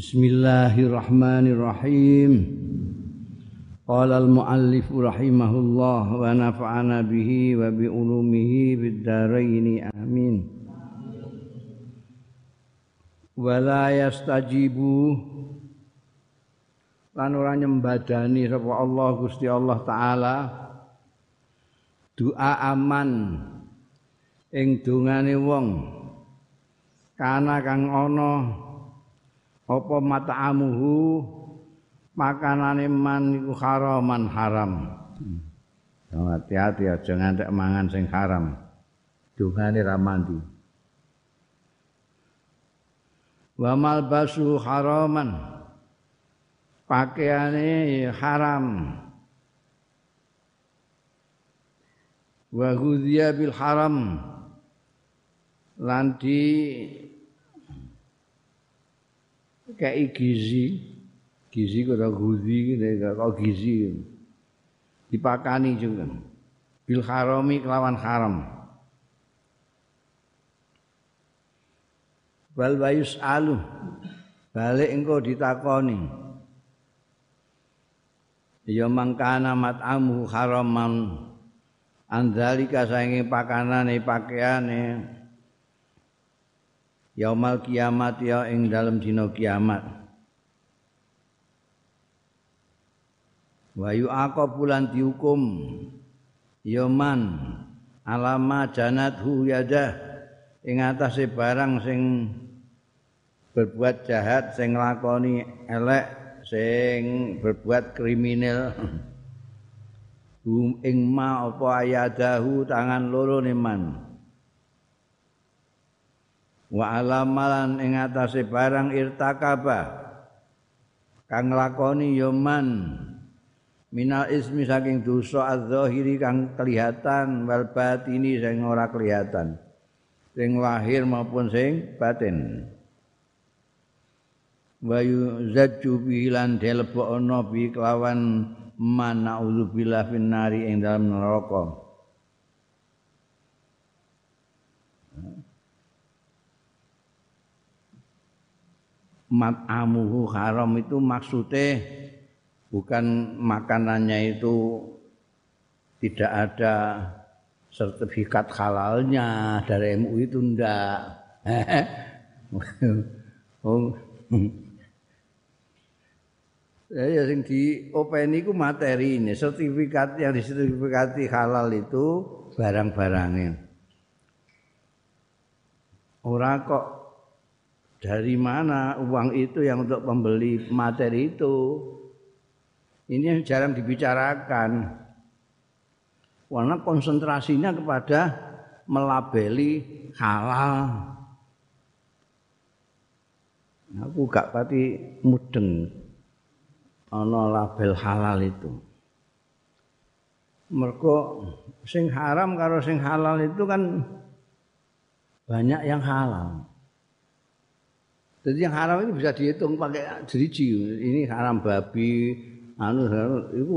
Bismillahirrahmanirrahim. Qala al-muallif rahimahullah wa nafa'ana bihi wa bi ulumihi bid dharain amin. Wala yastajibu lan ora nyembadani sapa Allah Gusti Allah taala doa aman ing dongane wong kana kang ana apa mata'amuhu makanane man iku haraman haram. Hmm. hati-hati aja ngantek mangan sing haram. Dungane ra mandi. Wa malbasu haraman. Pakaiane haram. Wa bil haram. Lan di kayak gizi. Gizi kata guzi kok gizi. Dipakani juga bil harami kelawan haram. Wal bayus alu. Balik engkau ditakoni. Ya mangkana mat'amu haraman. Andalika saingi pakanane pakaiane yaumal kiamat ya ing dalam dina kiamat. Wa yu'aqabulan dihukum. Yaman alama janathu yadah. Ing atase barang sing berbuat jahat sing lakoni elek sing berbuat kriminal. Ing ma apa ayadahu tangan loro man wa alamalan ing atase barang irtakaba. Kang lakoni yoman minal ismi saking dosa az-zahiri kang kelihatan wal batini sing ora kelihatan. Sing lahir maupun sing batin. Wa yuzajju bilan delebokno bi kelawan man naudzubillah finnari ing dalam neraka mat'amuhu haram itu maksudnya bukan makanannya itu tidak ada sertifikat halalnya dari MUI itu ndak. oh. Ya sing di openi ku materi ini, sertifikat yang disertifikati halal itu barang-barangnya. Ora kok dari mana uang itu yang untuk membeli materi itu? Ini yang jarang dibicarakan. Karena konsentrasinya kepada melabeli halal. Aku gak pati mudeng ana label halal itu. Mereka sing haram karo sing halal itu kan banyak yang halal Jadi yang haram ini bisa dihitung pakai jeriji. Ini haram babi, anu, anu itu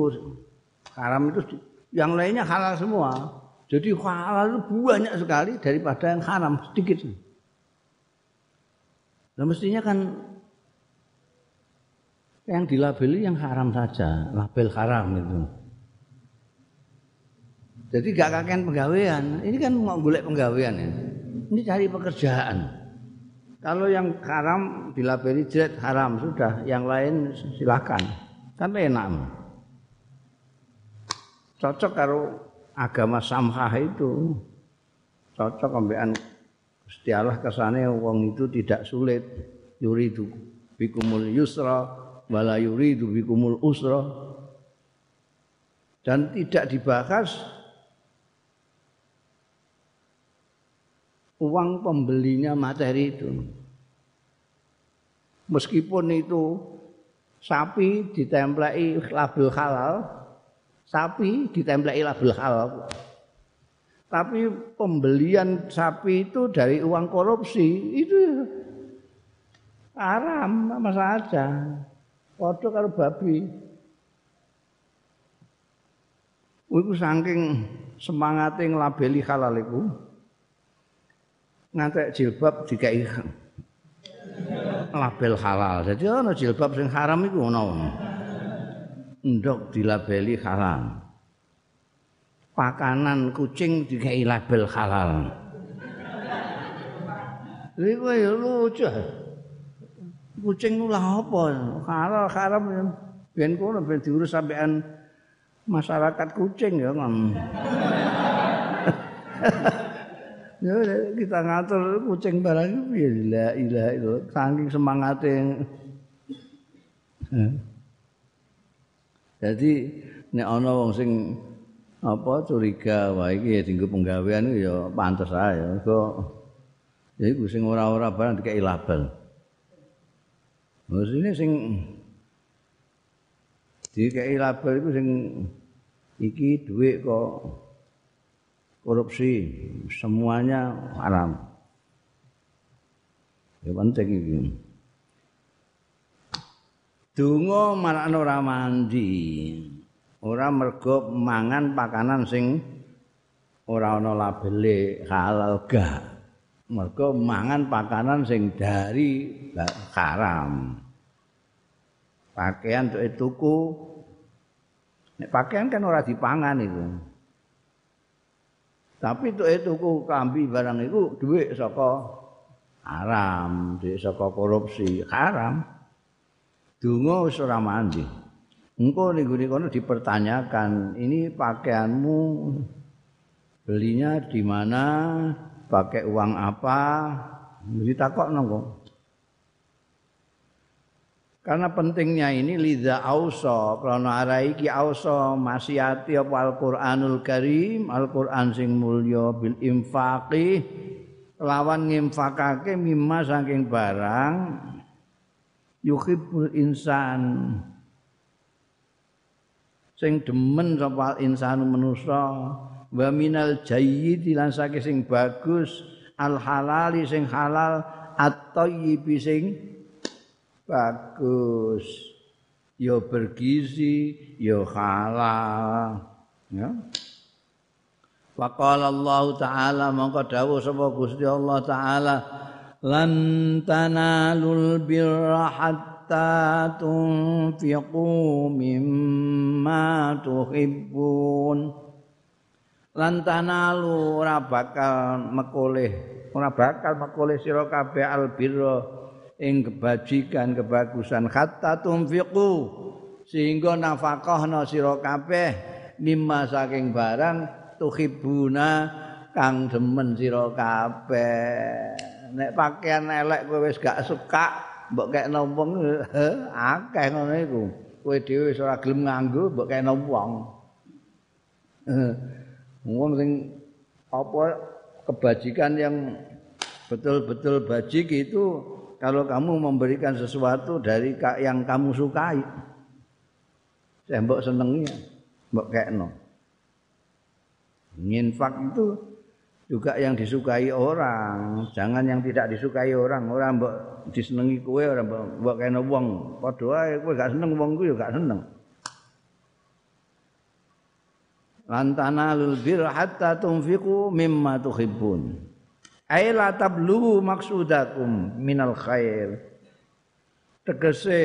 haram itu yang lainnya halal semua. Jadi halal itu banyak sekali daripada yang haram sedikit. Nah mestinya kan yang dilabeli yang haram saja, label haram itu. Jadi gak kakek penggawean. Ini kan mau golek penggawean ya. Ini cari pekerjaan. Kalau yang haram dilabeli jelek haram sudah, yang lain silakan. Kan enak. Cocok karo agama samhah itu. Cocok ambekan Gusti Allah kesane wong itu tidak sulit. Yuridu bikumul yusra wala yuridu bikumul usra. Dan tidak dibahas uang pembelinya materi itu. Meskipun itu sapi ditemplei label halal, sapi ditemplei label halal. Tapi pembelian sapi itu dari uang korupsi itu haram sama saja. Padha karo babi. Iku saking semangate nglabeli halal iku. Ngantek jilbab dikai label halal. Jadi ana jilbab sing haram iku ana. Ndok dilabeli halal. Pakanan kucing dikai label halal. Iku ya lucu. Kucing lu lah apa? Halal haram ben kono ben diurus sampean masyarakat kucing ya kan. ya kita ngatur kucing barang ya la ilaha illallah saking semangate jadi nek ana wong sing apa curiga wah iki ya dienggo penggawean ya pantes ae. Kok ya iku sing ora-ora barang dikek label. Ini sing dikek label iku sing iki duit kok korupsi semuanya haram. Ya penting iki. Dungo marakno ora mandi. Ora mergo mangan pakanan sing ora ana labele halal ga. Mergo mangan pakanan sing dari haram. Pakaian tuku Nek pakaian kan ora dipangan itu. Tapi itu itu ku kambi barang itu duit saka haram, duit saka korupsi haram. Dungo ora mandi. Engko ning kono dipertanyakan, ini pakaianmu belinya di mana, pakai uang apa? Ditakokno kok. Karena pentingnya ini liza auso, krana arai iki auso masihati apa Al-Qur'anul Karim, Al-Qur'an sing mulya bil infaqi lawan nginfakake mimma saking barang yuhibbul insan. Sing demen sapa insanu manusa wa minal jayyid lan sing bagus al halali sing halal at-thayyibi sing bagus. Ya bergizi ya halal ya. Faqala Allah Ta'ala mongko dawuh sapa Gusti Allah Ta'ala lan tanalul birra hatta tunfiqu mimma tuhibbun. Lan tanalu ora bakal mekoleh ora bakal mekoleh sira kabeh albirra ing kebajikan kebagusan. Hatta tumfiqu sehingga nafkahna sira kabeh. Mimma saking barang tuhibuna kang demen sira kabeh. Nek pakaian elek kowe wis gak suka mbok kek wong akeh ngono iku. Kowe dhewe wis ora gelem nganggo mbok kek wong. Wong sing apa kebajikan yang betul-betul bajik itu kalau kamu memberikan sesuatu dari yang kamu sukai. Saya mbok senengnya, mbok kekno. Nginfak itu juga yang disukai orang, jangan yang tidak disukai orang. Orang mbok disenengi kowe, orang mbok, mbok kena wong. Padha wae kowe gak seneng wong ku ya gak seneng. Lantana lul bir hatta tunfiqu mimma tuhibbun. Ai la tablu maksudakum minal khair. Tegese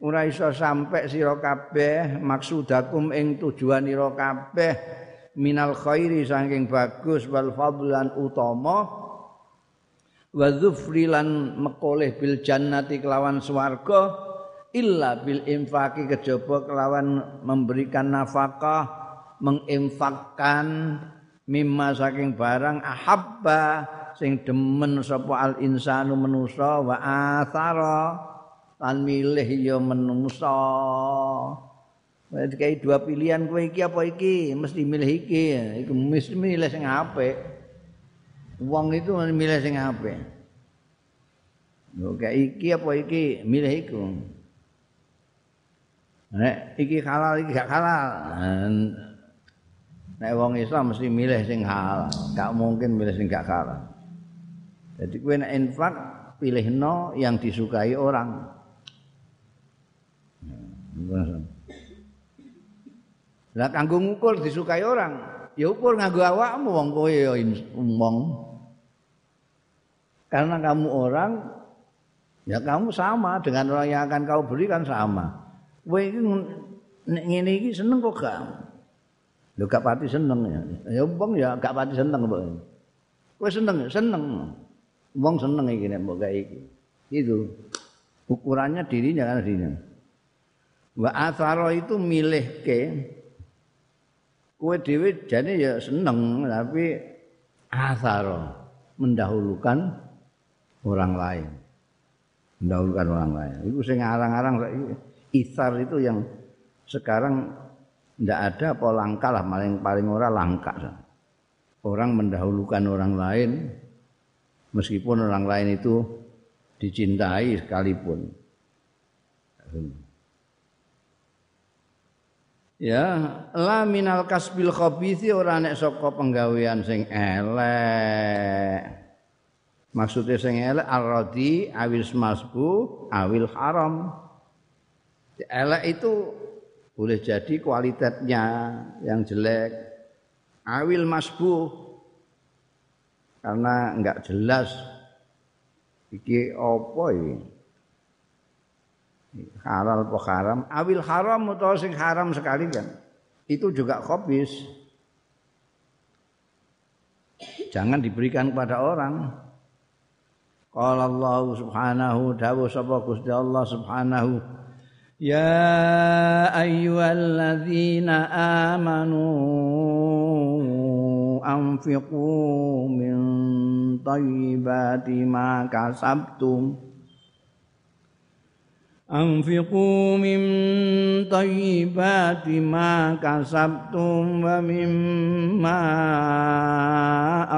ora iso sampe sira kabeh maksudakum ing tujuanira kabeh minal khairi saking bagus wal fadlan utama. Wa dzufrilan mekoleh bil jannati kelawan swarga illa bil infaqi kejaba kelawan memberikan nafkah menginfakkan mimma saking barang ahabba sing demen sapa al insanu manusa wa athara lan milih ya manusa. Jadi dua pilihan kowe iki apa iki? Mesti milih iki iku mesti milih sing apik. Wong itu milih sing apik. Oke iki apa iki? Milih iku. Nek iki halal iki gak halal. Nek wong Islam mesti milih sing halal. Gak mungkin milih sing gak halal Jadi kowe nek infak pilihno yang disukai orang. Lah kanggo ngukur disukai orang, ya ukur nganggo awakmu wong kowe ya wong. Karena kamu orang Ya kamu sama dengan orang yang akan kau berikan sama. Kowe iki ngene iki seneng kok gak? Lho gak pati seneng ya. Ya wong ya gak pati seneng kok. Kowe seneng, seneng. Wong seneng iki nek mbok iki. Itu ukurannya dirinya kan dirinya. Wa athara itu milih ke dhewe jane ya seneng tapi athara mendahulukan orang lain. mendahulukan orang lain. Itu sing arang-arang isar itu yang sekarang tidak ada apa langka lah paling paling ora langka. Orang mendahulukan orang lain meskipun orang lain itu dicintai sekalipun. Ya, la minal kasbil khabithi ora nek saka penggawean sing elek. Maksudnya sing elek ar-radi awil masbu awil haram. Elek itu boleh jadi kualitasnya yang jelek. Awil masbu karena enggak jelas iki apa ini. Halal apa haram? Awil haram atau sing haram sekali kan. Itu juga khabis. Jangan diberikan kepada orang. Qala Allah Subhanahu dawu sapa Gusti Allah Subhanahu Ya ayyuhalladzina amanu anfiqu min thayyibati ma kasabtum أنفقوا من طيبات ما كسبتم ومما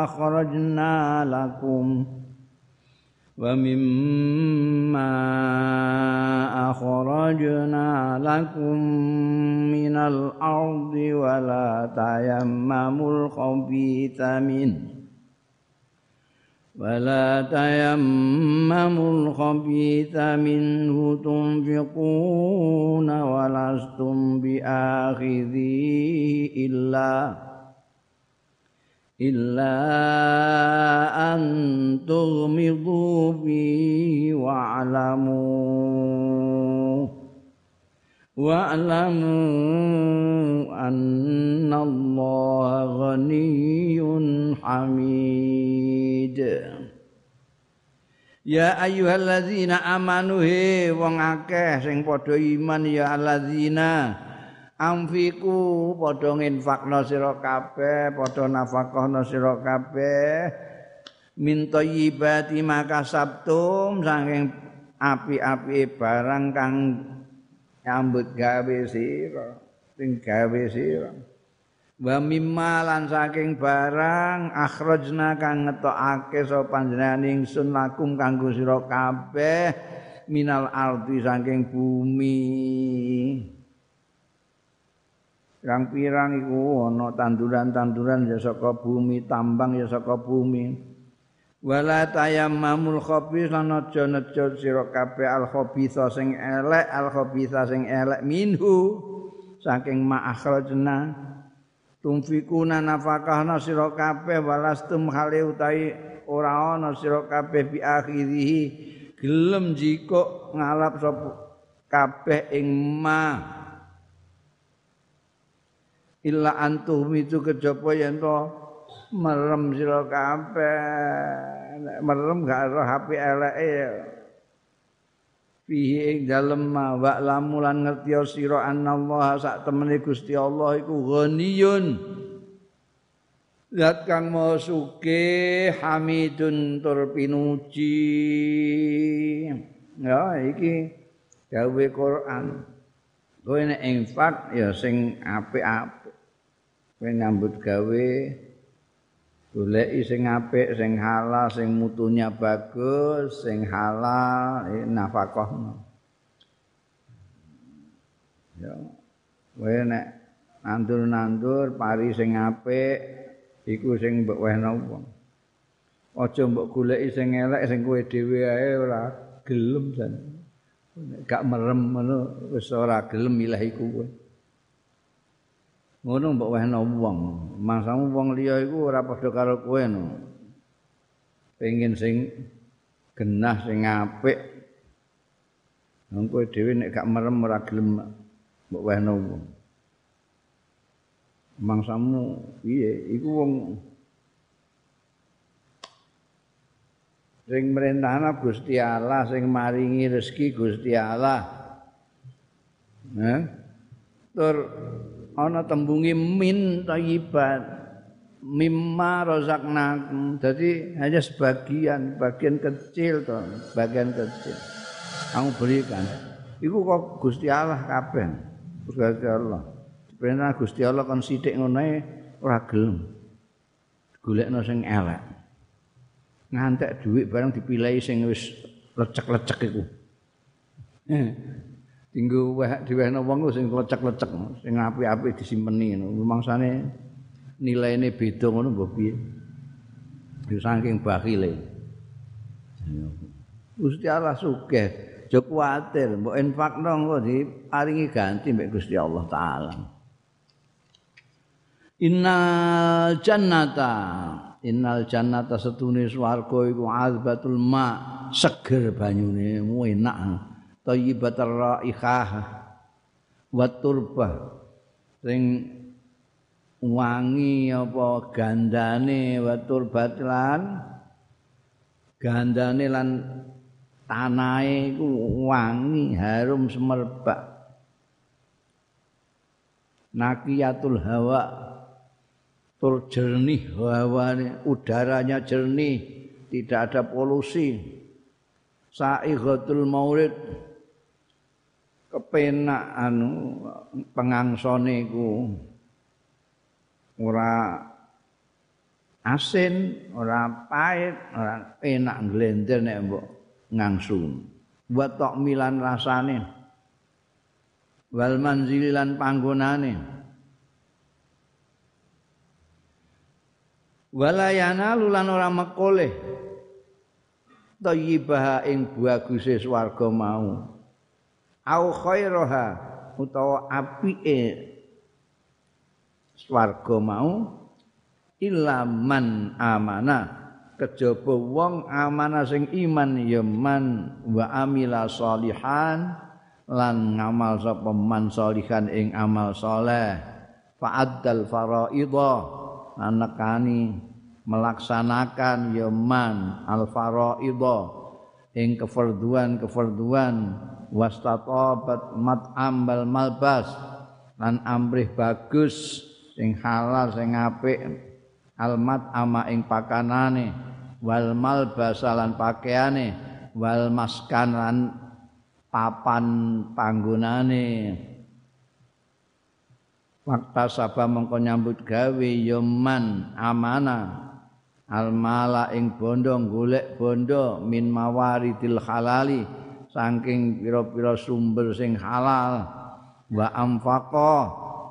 أخرجنا لكم ومما أخرجنا لكم من الأرض ولا تيمموا الخبيث منه ولا تيمموا الخبيث منه تنفقون ولستم بآخذيه إلا إلا أن تغمضوا فيه واعلموا واعلموا أن الله غني حميد Ya ayyuhalladzina amanu he wong akeh sing padha iman ya alladzina amfiku padha nginfakna sira kabeh padha nafakahna sira kabeh. Min thayyibati makasabtum saking api-api barang kang nyambut gawe sira sing gawe sira. Wa mimma lan saking barang akhrajna kang ngetokake sapa panjenengan ingsun lakum kanggo sira kabeh minal ardi saking bumi pirang-pirang iku ana tanduran-tanduran ya saka bumi, tambang ya saka bumi. Wala tayammamul khabith lan aja nejo sira kabeh al khabitha sing elek, al khabitha sing elek minhu saking ma akhrajna. Tumfikuna nafakahna sira kabeh walastum hale utahi ora ana sira kabeh bi gelem ngalap sapa kabeh ing ma illa antum itu kejaba yen to merem sira kabeh. Merem gak ero HP eleke ya. Fihi ing dalem wa lamulan ngerti sira anallah sak temene Gusti Allah iku ghaniyun. Zat kang mau suke hamidun tur pinuji. Ya iki gawe Quran. Kowe nek infak ya sing apik-apik kowe nyambut gawe goleki sing apik sing halal sing mutunya bagus sing halal eh, nafkah ya kowe nek nandur-nandur pari sing apik iku sing mbok wehna wong. Aja mbok goleki sing elek sing kowe dhewe ae ora gelem jan. Gak merem ngono wis ora gelem milih iku kowe ngono mbok wehna wong mangsamu wong liya iku ora padha karo kowe no pengin sing genah sing apik Wong kowe dhewe nek gak merem ora gelem mbok wehno wong. Mangsamu piye? Iku wong sing merintahna Gusti Allah, sing maringi rezeki Gusti Allah. Nah, tur ana tembungi min thayyibat mimma razaqnakum. Jadi hanya sebagian, bagian kecil toh, bagian kecil. kamu berikan. Iku kok Gusti Allah kabeh. Gusti Allah. Perintah Gusti Allah kon sithik ngono ora gelem. Golekno sing elek. Ngantek dhuwit barang dipilih sing wis lecek-lecek iku. Tinggu weh diwehno wong sing lecek-lecek, sing apik-apik disimpeni ngono. Mangsane nilaine beda ngono mbok piye. Saking bakile. Gusti Allah sugih. aja kuwatir mbok infakno engko diparingi ganti mbek Gusti Allah taala Innal jannata innal jannata setune swarga iku azbatul ma seger banyune enak thayyibatur raihah wa turba sing wangi apa gandane wa turbat lan gandane lan tanahe iku wangi harum semerbak. Nakiyatul hawa tur jernih hawane udaranya jernih tidak ada polusi. Saighatul maurid kepenak anu pengangsone iku ora asin ora pahit ora enak glender nek mbok ngangsu. Wa milan rasane wal manzililan panggonane. Walayana lulan ora mekole thayyibah ing baguse swarga mau au khairaha utawa apike swarga mau ilaman amanah kejaba wong amanah sing iman ya man wa amila salihan lan ngamal sapa man salihan ing amal saleh. Fa'addal faraidha anakani melaksanakan ya man al faraidha ing kefarduan-kefarduan wastatabat mat'am bal malbas. Lan amrih bagus sing halal sing apik. Almat ama ing pakanane. Wal malbasalan pakaiane wal maskan lan papan panggonane waktu sabah mengko nyambut gawe yoman amana. Al mala ing bondo golek bondo min mawaridil halali saking pira-pira sumber sing halal. Wa amfaqa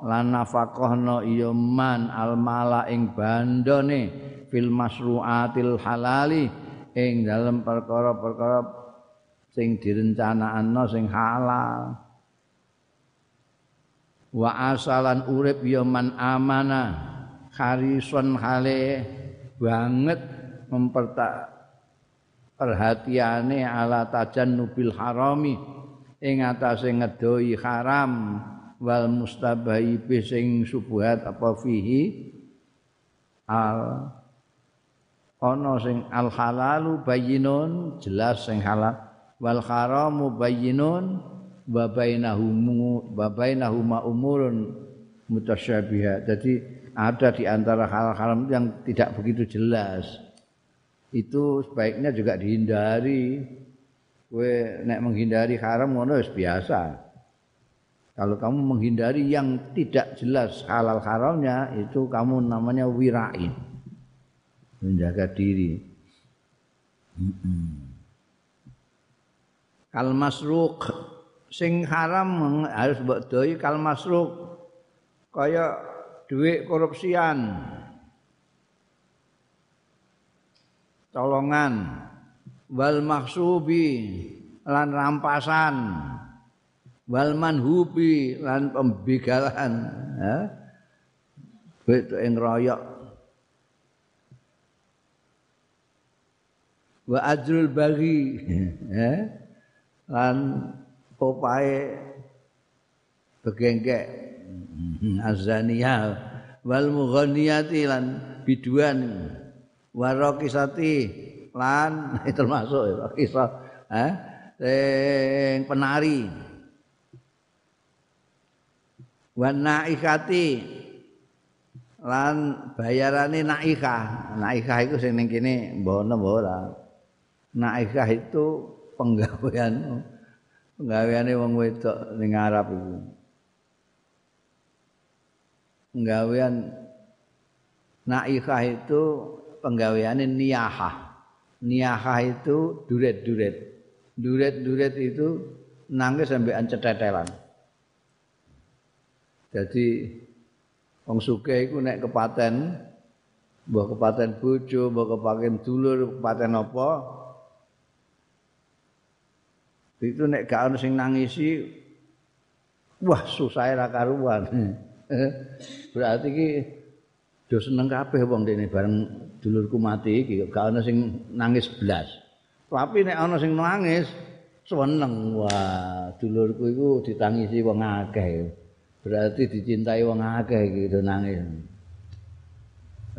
lan nafaqahna yoman al mala ing bandone fil masruatil halali ing dalam perkara-perkara sing direncanakno sing halal. Wa asalan urip ya man amana kharison hale banget memperta perhatiane ala tajannubil harami ing atase ngedoi haram wal mustabahi sing subuhat apa fihi al ana sing al halalu bayyinun jelas sing halal wal haramu bayyinun wa bainahum wa umurun mutasyabihat jadi ada di antara hal haram yang tidak begitu jelas itu sebaiknya juga dihindari. Kowe nek menghindari haram ngono biasa. Kalau kamu menghindari yang tidak jelas halal haramnya itu kamu namanya wirain. Menjaga diri. Kal masruk sing haram harus mbok doi kal masruk kaya duit korupsian. Tolongan. Wal maksubi lan rampasan. Wal manhubi lan pembegalan ha? Duit ing royok. Wa ajrul bagi. Lan opae begengkek. Azaniyah. Wal mughanniyati lan biduan waraqisati lan termasuk kisah eh sing penari. Wan naikati lan bayarane naikah. Naikah itu sing ning kene mbono ora. Naikah itu penggawean penggaweane wong wedok ning Arab iku. Penggawean naikah itu penggaweane niyahah. Niyahah itu duret-duret. Duret-duret itu nangis sampai cetetelan. Jadi wong sugih iku nek kepaten mbah kepaten bojo, mbah kepaten dulur, kepaten apa itu nek gak ono sing nangisi wah susah ra karuan. Berarti iki do seneng kabeh wong dene bareng dulurku mati iki gak ono sing nangis blas. Tapi nek ono sing nangis seneng wah dulurku iku ditangisi wong akeh. berarti dicintai wong akeh gitu nangis.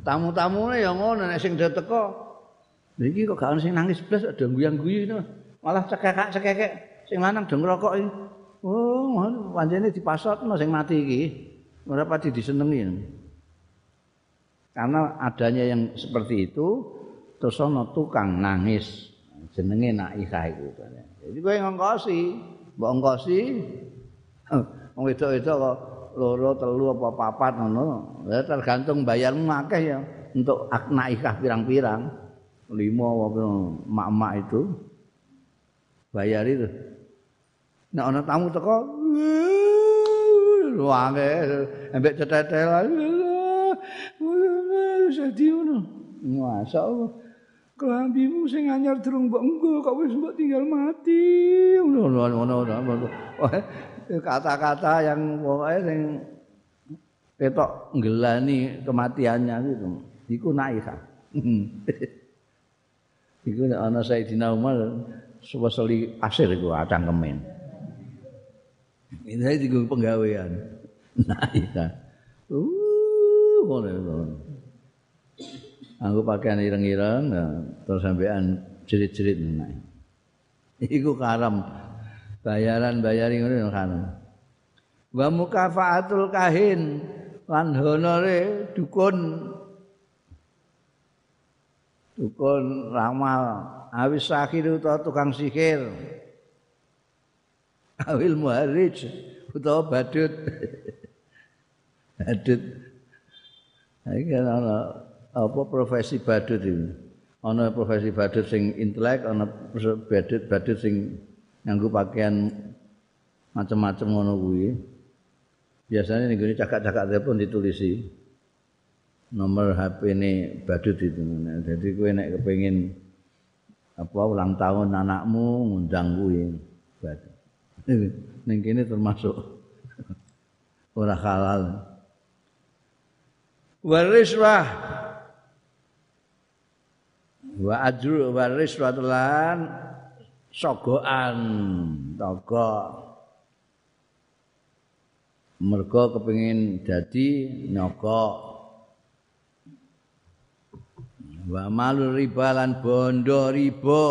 Tamu-tamune ya ngono nek sing teko iki kok gak ono sing nangis blas ada guyang-guyu malah cekek-cekek sing lanang do ngrokok iki. Oh, pancene dipasotno sing mati iki. Ora pati disenengi. Karena adanya yang seperti itu terus ana tukang nangis. Jenenge Naikah iku. Jadi kowe ngongkosi, mbok ngongkosi wong wedok-wedok kok loro telu apa papat ngono. Ya tergantung bayarmu akeh ya untuk naikah pirang-pirang. Lima apa mak-mak itu. Bayar itu nek ana tamu teko wange ambek cetetel sedih ngono masa Allah kelambimu sing anyar durung mbok engko kok wis mbok tinggal mati ngono ngono ngono kata-kata yang pokoknya sing ketok ngelani kematiannya gitu. Iku naika. iku nek ana Sayyidina Umar suweseli asir iku acang kemen. Ini iku penggawean. Naika. Uh, ngono Aku pakaian ireng-ireng, terus sampean jerit-jerit naik. Iku karam. Bayaran bayari ngono kan. Wa mukafaatul kahin lan honore dukun. Dukun ramal. Awis sakir utawa tukang sihir. Awil muharrij utawa badut. Badut. Iki ana apa profesi badut ini ana profesi badut sing intelek ana badut badut sing nganggo pakaian macam-macam ngono kuwi. Biasanya ning gone cakak-cakak telepon ditulisi nomor HP ini badut itu. Jadi kowe nek kepengin apa ulang tahun anakmu ngundang kuwi badut. Ning kene termasuk ora halal. Wariswah wa ajru wariswatulan sogoan togo. Mergo kepengin dadi nyokok wa malu riba lan bondo riba.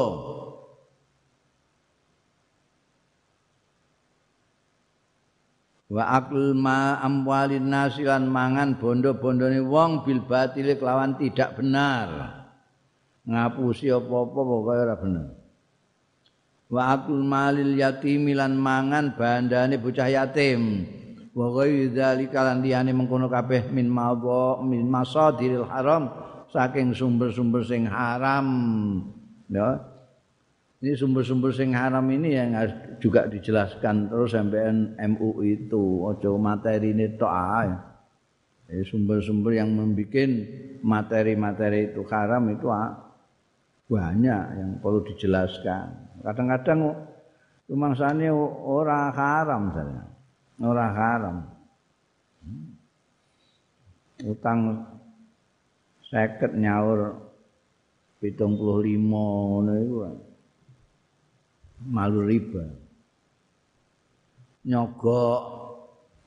Wa akul ma amwalin nasilan mangan bondo-bondone wong bil batil kelawan tidak benar ngapusi apa-apa pokoke ora bener. Wa akul malil yatim lan mangan bandane bocah yatim. Wa ghairu dzalika lan liyane mengkono kabeh min mawa min masadiril haram saking sumber-sumber sing haram. Ya. Ini sumber-sumber sing haram ini yang harus juga dijelaskan terus sampai MU itu. Ojo materi ini tok ya. sumber-sumber yang membuat materi-materi itu haram itu banyak yang perlu dijelaskan. Kadang-kadang rumangsane ora haram saya ora haram. Hmm. utang seket nyaur pitung puluh lima malu riba. Nyogok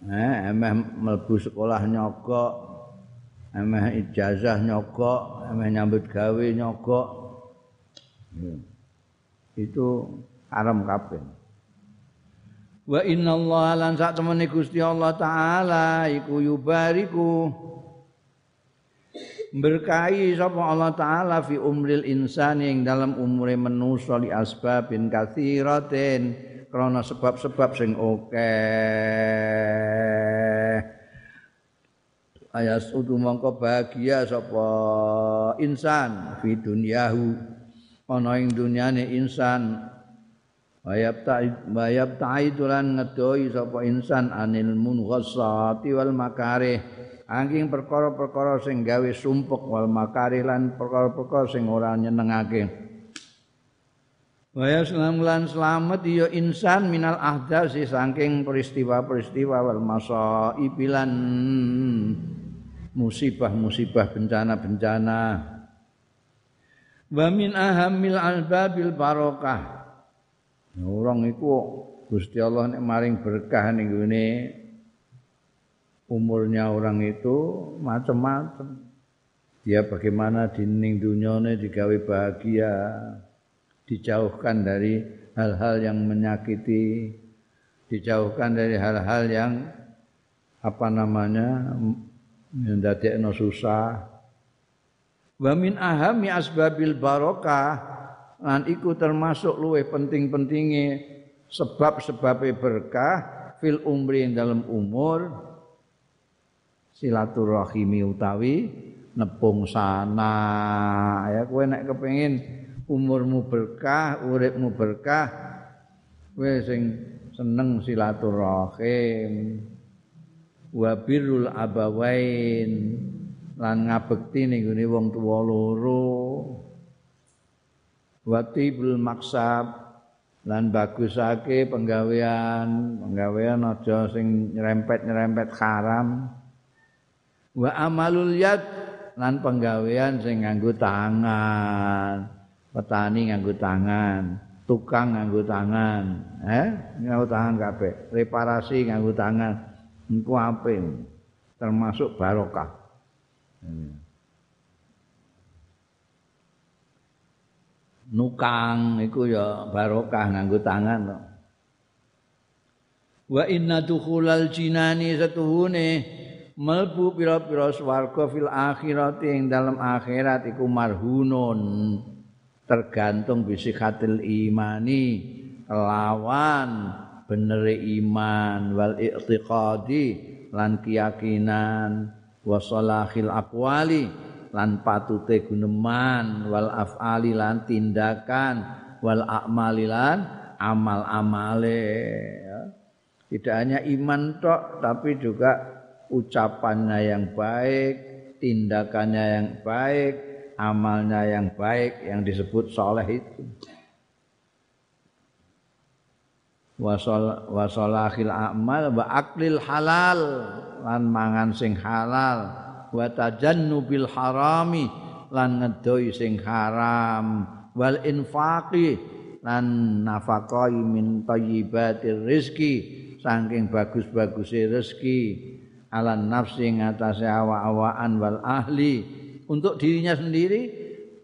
eh emeh mlebu sekolah nyogok emeh ijazah nyogok emeh nyambut gawe nyogok itu haram kabeh. Wa inna Allah lan sak temene Gusti Allah taala iku yubariku. Berkahi sapa Allah taala fi umril insani ing dalam umure manusa li asbabin katsiratin krana sebab-sebab sing oke. Ayas udu mongko bahagia sapa insan fi dunyahu ana ing dunyane insan Wayab ta'id wayab ta'id lan ngedoi sapa insan anil munghasati wal makarih angking perkara-perkara sing gawe sumpek wal makarih lan perkara-perkara sing ora nyenengake. Waya lan selamat ya insan minal si saking peristiwa-peristiwa wal masa ibilan musibah-musibah bencana-bencana. Wa min ahamil albabil barokah. Orang iku Gusti Allah nek maring berkah ning umurnya orang itu macam-macam. Dia bagaimana di ning dunyane digawe bahagia dijauhkan dari hal-hal yang menyakiti, dijauhkan dari hal-hal yang apa namanya mendadekno susah. Wa min ahami asbabil barokah lan iku termasuk luwih penting-pentinge sebab-sebab berkah fil umri dalam umur silaturahimi utawi nepung sana ya kowe nek kepengin umurmu berkah, uripmu berkah, kowe sing seneng silaturahim. Wa birrul abawain lan ngabekti ning gone wong tuwa loro. Wa tibul maksab lan bagusake penggawean, penggawean aja sing nyerempet-nyerempet haram. Wa amalul yad lan penggawean sing nganggo tangan. petani nganggo tangan, tukang nganggo tangan, eh nganggo tangan kabeh, reparasi nganggo tangan. Engko apik termasuk barokah. Nukang iku ya barokah nganggo tangan kok. Wa inna dukhulal jinani satuhune melbu pira-pira swarga fil akhirati ing dalam akhirat iku marhunun tergantung bisikatil imani lawan bener iman wal i'tiqadi lan keyakinan wa salahil aqwali lan patute guneman wal afali lan tindakan wal a'mali lan amal-amale ya. tidak hanya iman tok tapi juga ucapannya yang baik tindakannya yang baik amalnya yang baik yang disebut soleh itu wasolahil amal wa aklil halal lan mangan sing halal. Wa tajannubil harami lan ngedoi sing haram. Wal infaqi lan nafaqai min thayyibatir rizki saking bagus-bagusnya rezeki. Ala nafsi ngatasé awa-awaan wal ahli. Untuk dirinya sendiri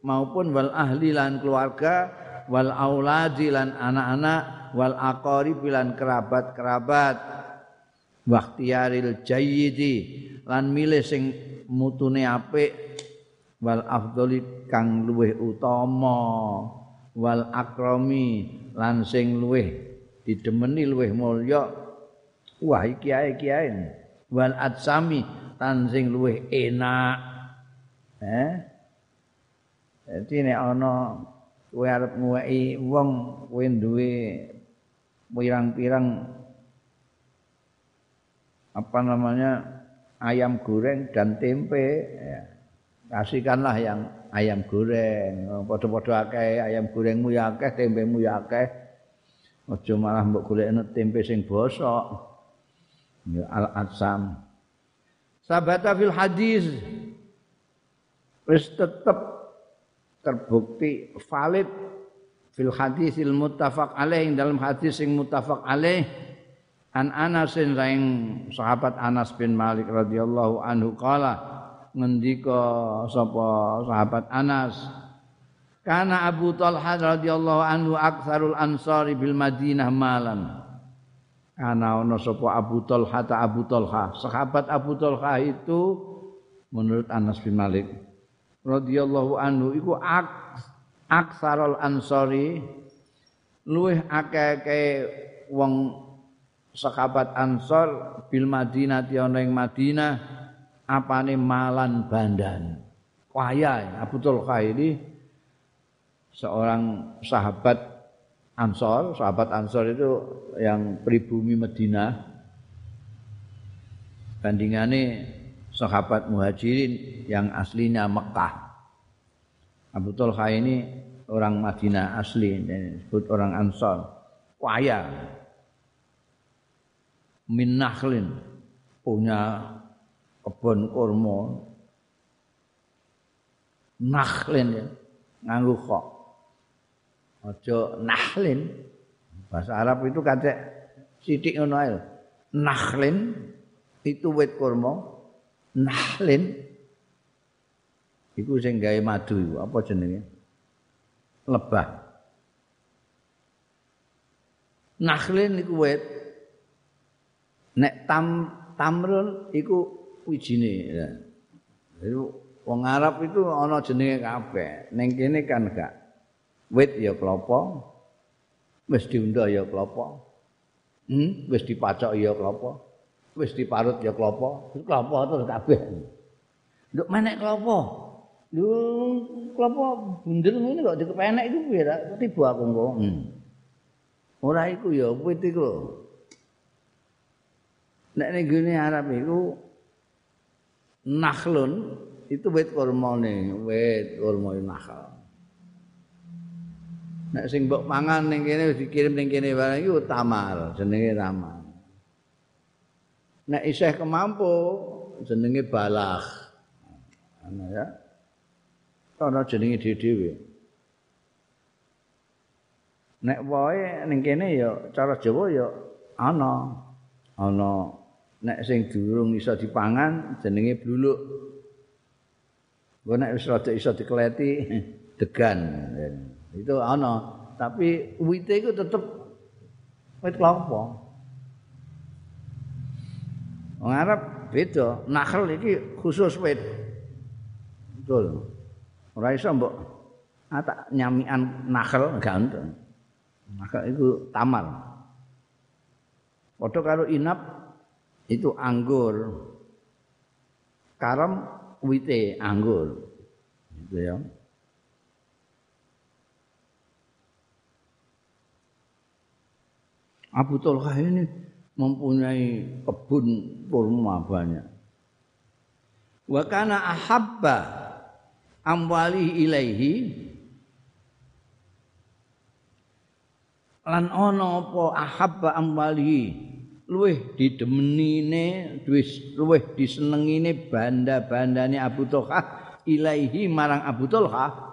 maupun wal ahli lan keluarga wal auladi lan anak-anak wal aqarib lan kerabat-kerabat. Waktiaril jayyidi. Lan milih sing mutune apik. Wal afdali kang luweh utama. Wal akrami lan sing luweh didemeni luweh mulya. Wah iki ae kiai. Wal atsami tan sing luweh enak. Eh? Jadi nek ana kowe arep nguweki wong kowe duwe pirang-pirang apa namanya ayam goreng dan tempe ya. kasihkanlah yang ayam goreng. Padha-padha akeh ayam gorengmu ya akeh tempemu ya akeh. Aja malah mbok golekno tempe sing bosok. Ya al atsam sabata fil hadis. Wis tetep terbukti valid fil hadisil muttafaq alaih dalam hadis sing muttafaq alaih An Anas saing sahabat Anas bin Malik radhiyallahu anhu qala ngendika sapa sahabat Anas Kana Abu Talha radhiyallahu anhu aktsarul ansari bil Madinah malan. Kana ana sapa Abu Talha ta Abu Talha, sahabat Abu Talha itu menurut Anas bin Malik radhiyallahu anhu iku ak aksarul ansari luweh akeh-akeh wong sahabat Ansor bil Madinah ana ing Madinah apane malan bandan. Kaya Abu Tulqa ini seorang sahabat Ansor, sahabat Ansor itu yang pribumi Madinah. Bandingannya sahabat Muhajirin yang aslinya Mekah. Abu Tulqa ini orang Madinah asli, disebut orang Ansor. Kaya, min nakhlin. Punya kebun kurma. Nakhlin ya. Nganggo kok. Aja nahlin bahasa Arab itu kacek sithik ngono ae nakhlin itu wit kurma. Nahlin iku sing gawe madu apa jenenge lebah nakhlin iku wit nek tam tamrun iku wijine ya. wong Arab itu ana jenenge kabeh. Ning kene kan gak. Wit ya klopo. Wis diunda ya klopo. Hmm, wis dipacok ya klopo. Wis diparut ya klopo. Klopo terus kabeh. Nduk menek klopo. Lho, klopo bundel ngene kok dikepenek iku piye ta? Tiba aku engko. Hmm. Ora iku ya wit iku. Nek ning gone Arab iku nakhlun itu wit kurmane, wit kurma nakhl. Nek sing mbok mangan ning kene dikirim ning kene barang iku tamar, jenenge tamar. Nek isih kemampu jenenge balah. Ana ya. Ana jenenge dhewe-dhewe. Nek wae ning kene ya cara Jawa ya ana ana nek sing durung iso dipangan jenenge bluluk. Gue nek wis rada iso dikleti degan. Itu ana, tapi wite iku tetep wit kelapa. Wong Arab beda, nakhl iki khusus wit. Betul. Ora iso mbok atak nyamian nakhl ganteng. Maka itu tamar. Padha karo inap itu anggur. Karam wite anggur. Gitu ya. Abu Talha ini mempunyai kebun kurma banyak. Wa kana ahabba amwali ilaihi. Lan ana apa ahabba amwali? Luweh didemenine wis luweh disenengine banda-bandane Abu Thalha ilaihi marang Abu Thalha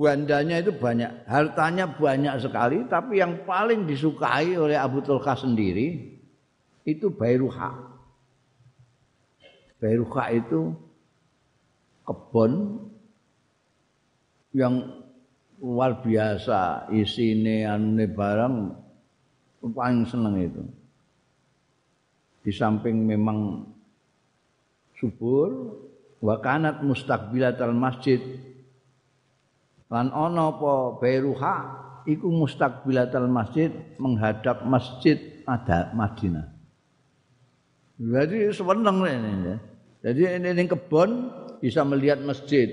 bandanya itu banyak hartanya banyak sekali tapi yang paling disukai oleh Abu Thalha sendiri itu Bairuha. Bairuha itu kebun yang luar biasa isine anune barang paling seneng itu. Di samping memang subur wa kanat mustaqbilatal masjid lan ana apa Bairuha iku mustaqbilatal masjid menghadap masjid ada Madinah. Jadi seneng ini. Jadi ini, ini kebun bisa melihat masjid,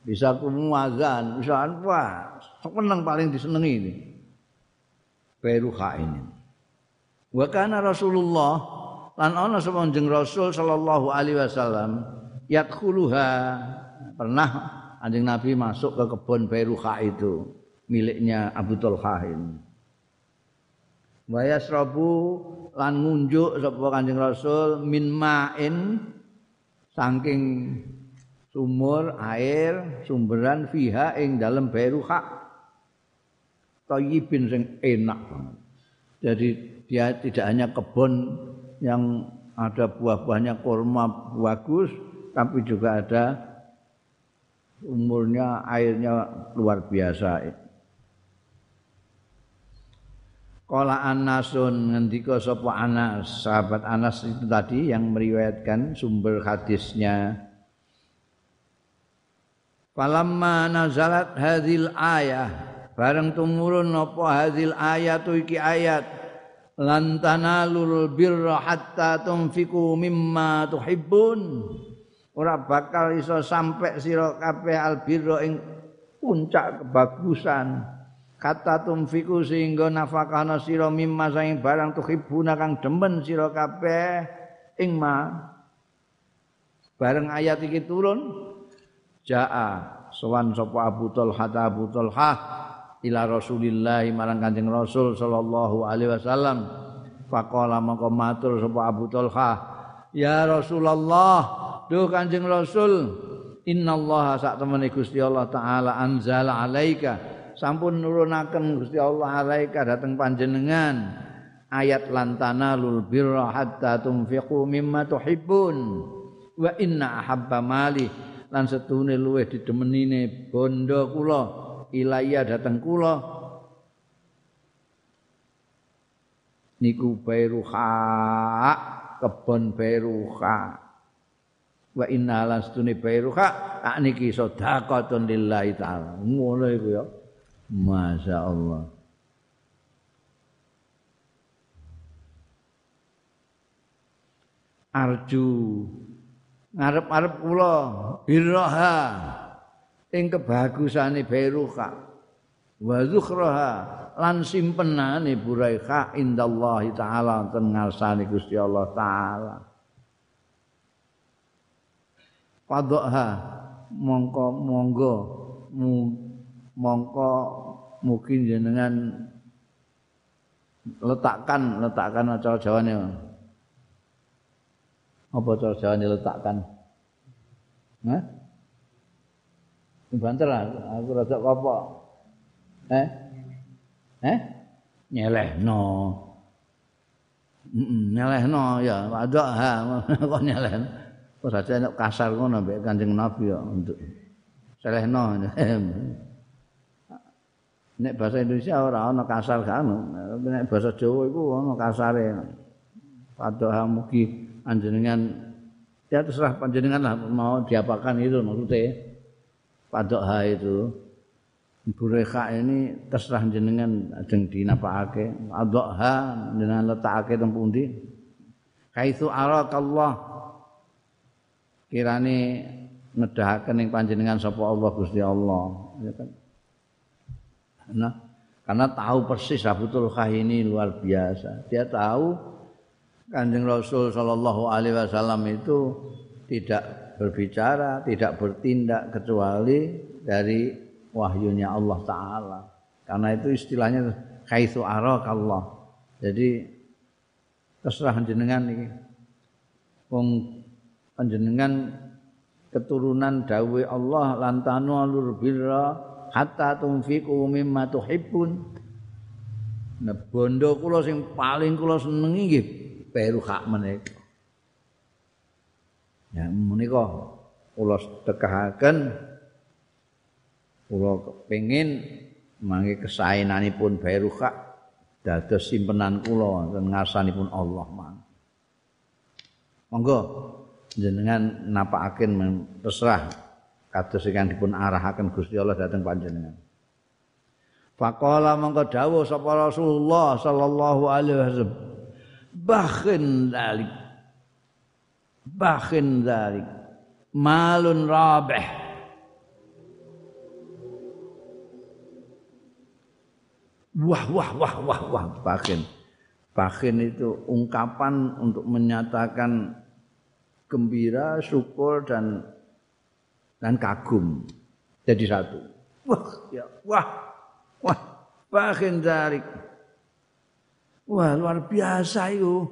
bisa kumuazan, bisa apa, seneng paling disenengi ini. Beruha ini. Wa kana Rasulullah lan ana sapa Rasul sallallahu alaihi wasallam yadkhuluha pernah anjing Nabi masuk ke kebun Beruha itu miliknya Abu Talha ini. Wa yasrabu lan ngunjuk sapa Kanjeng Rasul min ma'in saking sumur air sumberan fiha ing dalam Beruha thayyibin sing enak banget. Jadi dia tidak hanya kebun yang ada buah-buahnya kurma bagus, tapi juga ada umurnya airnya luar biasa. Kala Anasun ngendika sapa Anas, sahabat Anas itu tadi yang meriwayatkan sumber hadisnya. Falamma nazalat hadhil ayah, bareng tumurun apa hadhil ayat iki ayat lan tanalul birra hatta tunfiku mimma tuhibbun. Ora bakal iso sampai sira kabeh albirra ing puncak kebagusan kata tumfiku sehingga nafakana sira mimma saing barang tuhibuna kang demen sira kabeh ing bareng ayat iki turun jaa sowan sapa Abu Talha Abu Talha ila Rasulillah marang Kanjeng Rasul sallallahu alaihi wasallam. Faqala mangko matur sapa Abu Talha ya Rasulullah duh Kanjeng Rasul innallaha sak temene Gusti Allah taala anzala alaika sampun nurunaken Gusti Allah alaika dateng panjenengan. Ayat lantana lul birra hatta tunfiqu mimma tuhibbun. Wa inna ahabba mali lan setune luweh didemenine bondo kula. Ilaya dateng kula. Niku bairuha kebon bairuha. Wa inna lan setune bairuha. Tak niki sedekah lillahi taala. Ngono iku ya Masya Allah. Arju. Ngarep-arep kula. Birraha. Ing kebagusane beruka wa zukhraha. Lan simpenane buraika indallahi taala ten ngarsane Gusti Allah taala. Padha mongko monggo. Mongko mungkin jenengan letakkan letakkan cara jawane apa cara jawane letakkan Hah? Banter lah, aku rada apa? Eh? Eh? Nyelehno. Heeh, nyelehno ya, ada ha kok nyelehno. Kok saja kasar ngono mbek Kanjeng Nabi ya untuk selehno. Nek bahasa Indonesia ora ana kasar kan. Nek bahasa Jawa iku ana kasare. Padha mugi anjenengan ya terserah panjenengan lah mau diapakan itu maksudnya. Ha itu. Bureka ini terserah jenengan ajeng dinapakake. Adha jenengan letakake teng pundi. Kaitsu arakallah. Kirane nedahaken ing panjenengan sapa Allah Gusti Allah. Ya kan? Nah, karena tahu persis Abu Tulkah ini luar biasa. Dia tahu Kanjeng Rasul Shallallahu Alaihi Wasallam itu tidak berbicara, tidak bertindak kecuali dari wahyunya Allah Taala. Karena itu istilahnya kaitu arak Allah. Jadi terserah jenengan ini. Wong panjenengan keturunan dawe Allah lantanu alur birra hatta tunfiqu mimma tuhibbun. Nah, bondo kula sing paling kula senengi nggih peru hak menika. Ya menika kula tekahaken kula kepengin mangke kesaenanipun hak dados simpenan kula wonten ngarsanipun Allah mang. Monggo jenengan napakaken terserah kados ingkang dipun arahaken Gusti Allah dhateng panjenengan. Faqala mangko dawuh sapa Rasulullah sallallahu alaihi wasallam. Bakhin dalik bakhin dalik malun rabih. Wah wah wah wah wah bakhin. Bakhin itu ungkapan untuk menyatakan gembira syukur dan dan kagum jadi satu. Wah, ya, wah, wah, bahin zarik. Wah, luar biasa itu.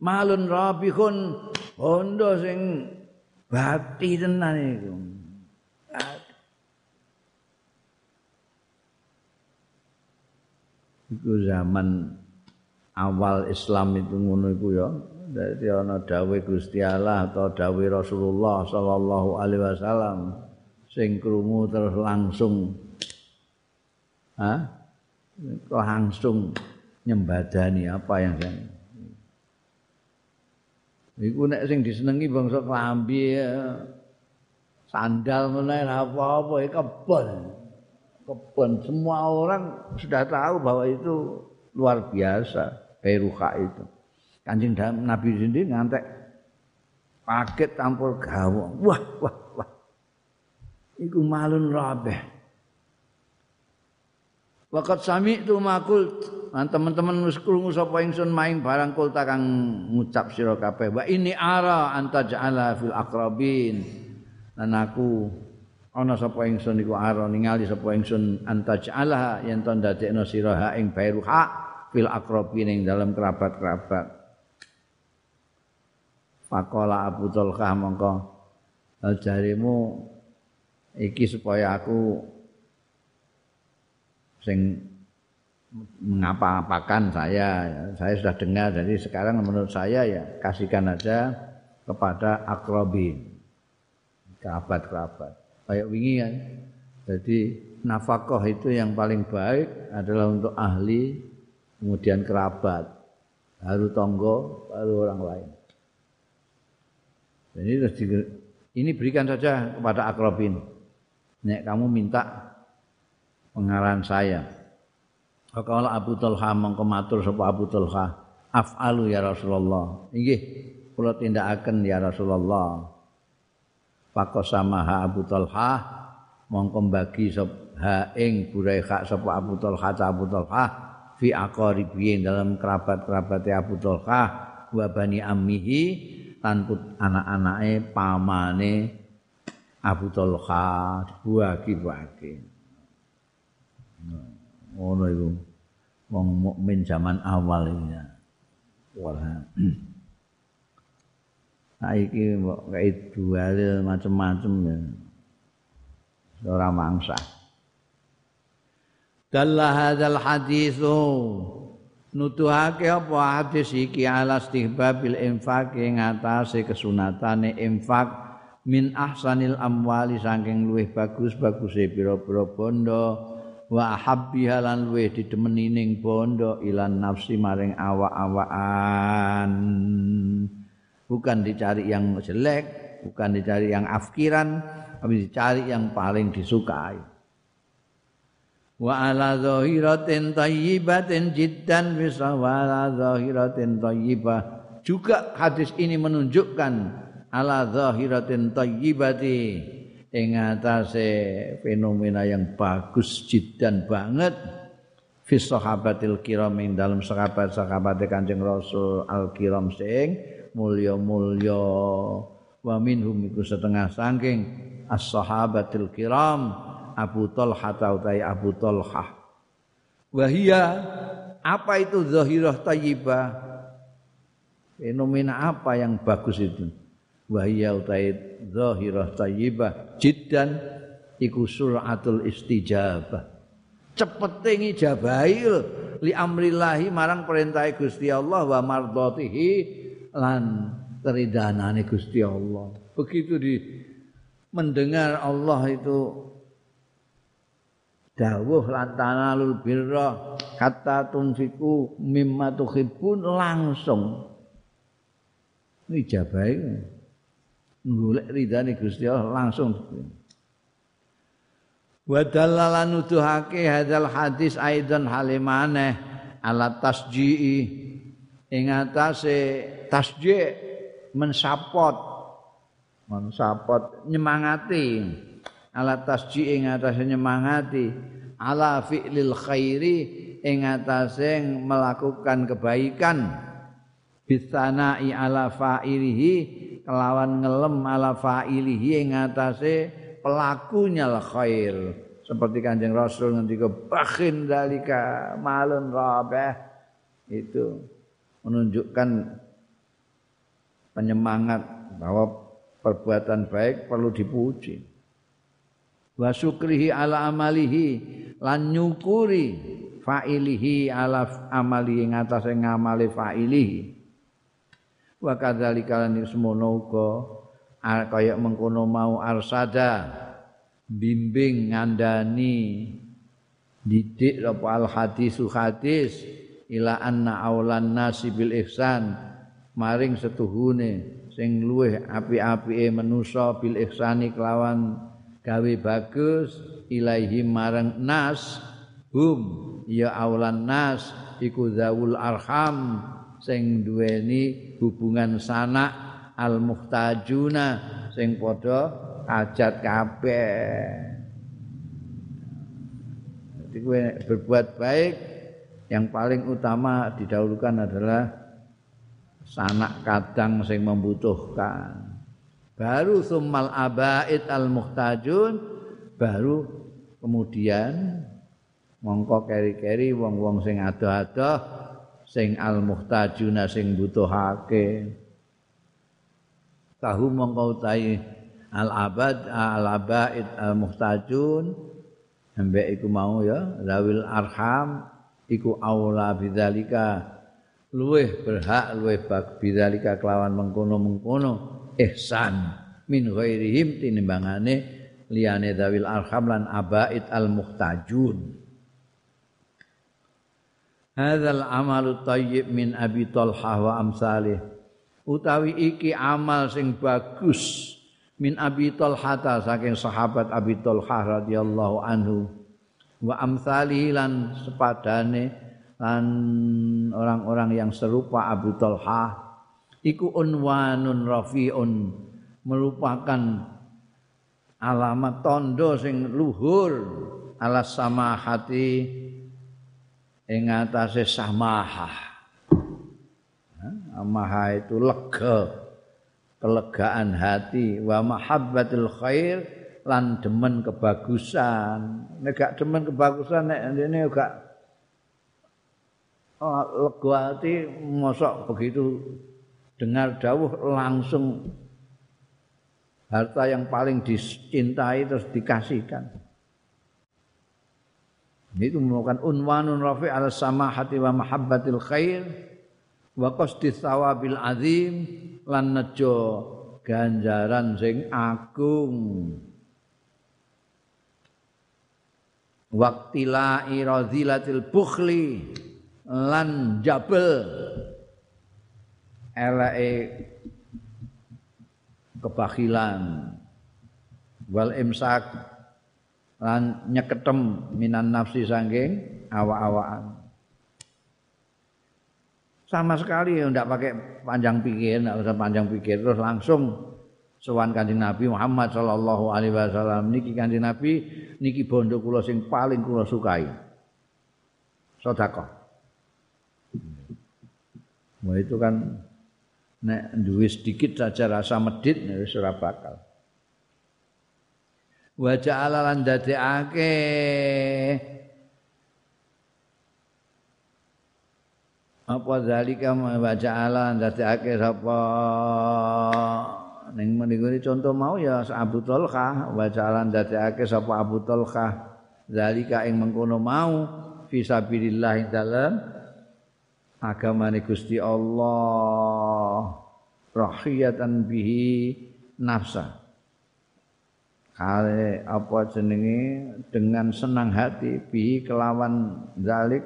Malun rabihun hondo sing bati tenan itu. Itu zaman awal Islam itu ngono iku ya dadi ana dawuh Gusti Allah atau dawuh Rasulullah sallallahu alaihi wasallam sing krungu terus langsung ha langsung nyembadani apa yang saya Iku nek sing disenengi bangsa klambi sandal meneh apa-apa kebon. Kebon semua orang sudah tahu bahwa itu luar biasa Beruka itu. Kanjeng Nabi sendiri ngantek paket campur gawang. Wah, wah, wah. Iku malun rabeh. Wakat sami itu makul Nah, teman-teman wis krungu sapa ingsun maing barang kul kang ngucap sira kabeh. Wa ini ara anta ja'ala fil aqrabin. Lan aku ana sapa ingsun iku ara ningali sapa ingsun anta ja'ala yen to ndadekno sira ha ing bairu hak fil aqrabin ing dalam kerabat-kerabat. Pakola Abu Talqah mongko. Jarimu iki supaya aku sing mengapa-apakan saya. Saya sudah dengar jadi sekarang menurut saya ya kasihkan aja kepada akrobin kerabat-kerabat. Kayak wingi kan? Jadi nafkah itu yang paling baik adalah untuk ahli kemudian kerabat. Baru tonggo baru orang lain jadi ini berikan saja kepada akrobin nek kamu minta pengarahan saya Faqala Abu Talha mongko matur sapa Abu Talha, "Af'alu ya Rasulullah." Inggih, kula tindakaken ya Rasulullah. Faqasamaha Abu Talha mongko bagi ha ing buraikha sapa Abu Talha ta Abu Talha fi aqaribi dalam kerabat-kerabatnya Abu Talha wa bani ammihi lan anak-anake pamane Abu Talha dibagi-bagi. ngono iku wong mukmin zaman awal iki. Wala saiki kok kae dual macam-macam ya. Ora mangsa. Dalla hadzal haditsu nutuhake apa hadis iki? Ala istihbabil infaq ing atase kesunatane infak min ahsanil amwali saking luwih bagus baguse pira-pira bondo wa habbiha lan luweh didemeni ning bondo ilan nafsi maring awak-awakan. Bukan dicari yang jelek bukan dicari yang afkiran tapi dicari yang paling disukai wa ala zahiratin thayyibatin jiddan fi sawala zahiratin thayyibah juga hadis ini menunjukkan ala zahiratin thayyibati ing atase fenomena yang bagus jidan banget. Fi sahabatil kiram ing dalam sahabat-sahabat Kanjeng Rasul al kiram sing mulya-mulya. Wa minhum iku setengah saking as-sahabatil kiram Abu Talha utai Abu Talha. Wahia apa itu zahirah tayyibah? Fenomena apa yang bagus itu? Wahia utai zahirah tayyibah. Jiddan. Iku suratul istijabah. Cepete ngijabahi li amrillahi marang perintah Gusti Allah wa mardhatihi lan keridanane Gusti Allah. Begitu di mendengar Allah itu dawuh lan tanalul birra kata tunfiku mimma tuhibbun langsung. Ngijabahi golek ridane Gusti Allah langsung. Wa dalala nuduhake hadzal hadis aidan halimane ala tasji'i. Ing atase tasji' mensapot mensapot nyemangati ala tasji' ing atase nyemangati. Ala fi'lil khairi ing atase melakukan kebaikan. Bisana'i ala fa'ilihi kelawan ngelem ala fa'ilihi ing atase pelakunya al khair. Seperti kanjeng Rasul ngendika bakhin dalika malun rabeh itu menunjukkan penyemangat bahwa perbuatan baik perlu dipuji wa syukrihi ala amalihi lan nyukuri fa'ilihi ala amali ing atase ngamali fa'ilihi. Wa kadzalika lan semono uga kaya mengkono mau arsada bimbing ngandani didik apa al hadisu hadis ila anna aulan nasi bil ihsan maring setuhune sing luweh api-apike manusa bil ihsani kelawan gawe bagus ilaihi marang nas hum ya aulan nas iku zawul arham sing duweni hubungan sanak al muhtajuna sing padha ajat kabeh. Jadi gue berbuat baik yang paling utama didahulukan adalah sanak kadang sing membutuhkan baru summal abaid al muhtajun baru kemudian mongko keri-keri wong-wong sing adoh-adoh sing al muhtajuna sing butuhake tahu mongko utahi al abad al abaid al muhtajun ambek iku mau ya zawil arham iku aula bidzalika. Luweh berhak luweh bidzalika kelawan mengkono-mengkono ihsan min ghairihim tinimbangane liyane dawil arham lan abaid al muhtajun hadzal amalu thayyib min abi talha wa amsalih utawi iki amal sing bagus min abi talha saking sahabat abi talha radhiyallahu anhu. Wa amsalih lan sepadane lan orang-orang yang serupa Abu Talha iku unwanun rafiun merupakan alamat tondo sing luhur ala samahati ing atase samahah. Amaha itu lega kelegaan hati wa mahabbatul khair lan demen kebagusan. Nek gak demen kebagusan nek ini gak oh, lega hati mosok begitu dengar dawuh langsung harta yang paling dicintai terus dikasihkan. Itu merupakan unwanun rafi ala samahati wa mahabbatil khair wa qasdi thawabil azim lan nejo ganjaran sing agung. Waktila irazilatil bukhli lan jabel eleke kebakilan wal imsak lan nyeketem minan nafsi sangking awa-awaan sama sekali ya pakai panjang pikir enggak usah panjang pikir terus langsung sowan kanjeng Nabi Muhammad sallallahu alaihi wasallam. Niki kanjeng Nabi niki bondo kula sing paling kula sukai. Sedekah. Wah itu kan nek duwe sedikit saja rasa medit wis ora bakal. Wa ja'ala lan dadekake apa zalika wa ja'ala lan dadekake sapa? Ning meniku contoh mau ya Abu Talha wa ja'ala lan dadekake sapa Abu Talha zalika ing mengkono mau fi sabilillah dalam agamane Gusti Allah. Rahiyatan bihi nafsa. Kale apa jenenge? Dengan senang hati bihi kelawan zalik.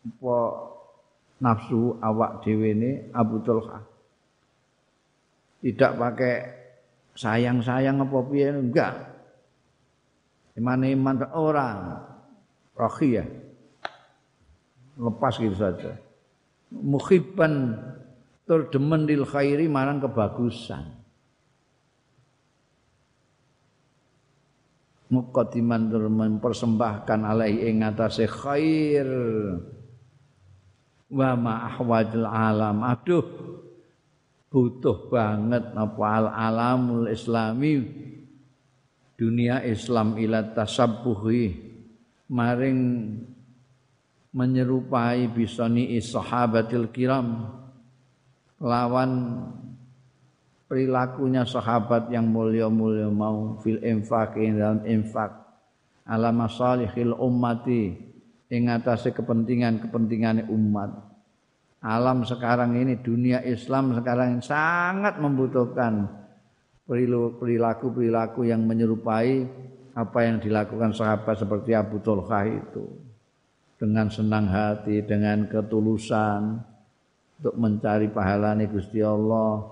Apa nafsu awak dhewe ne Abu Tulha. Tidak pakai sayang-sayang apa piye? Enggak. Iman-iman orang. Rahiyah lepas gitu saja. Muhibban tur demen lil khairi marang kebagusan. Muqaddiman tur mempersembahkan alaihi ing atase khair. Wa ma ahwajul alam. Aduh butuh banget apa al alamul islami. Dunia Islam ila tasabbuhi. Maring menyerupai bisani sahabatil kiram. Lawan perilakunya sahabat yang mulia-mulia mau fil infak dalam infak. Ala masalihil ummati ing atase kepentingan-kepentingan umat. Alam sekarang ini dunia Islam sekarang sangat membutuhkan perilaku-perilaku yang menyerupai apa yang dilakukan sahabat seperti Abu Talha itu dengan senang hati, dengan ketulusan untuk mencari pahala Gusti Allah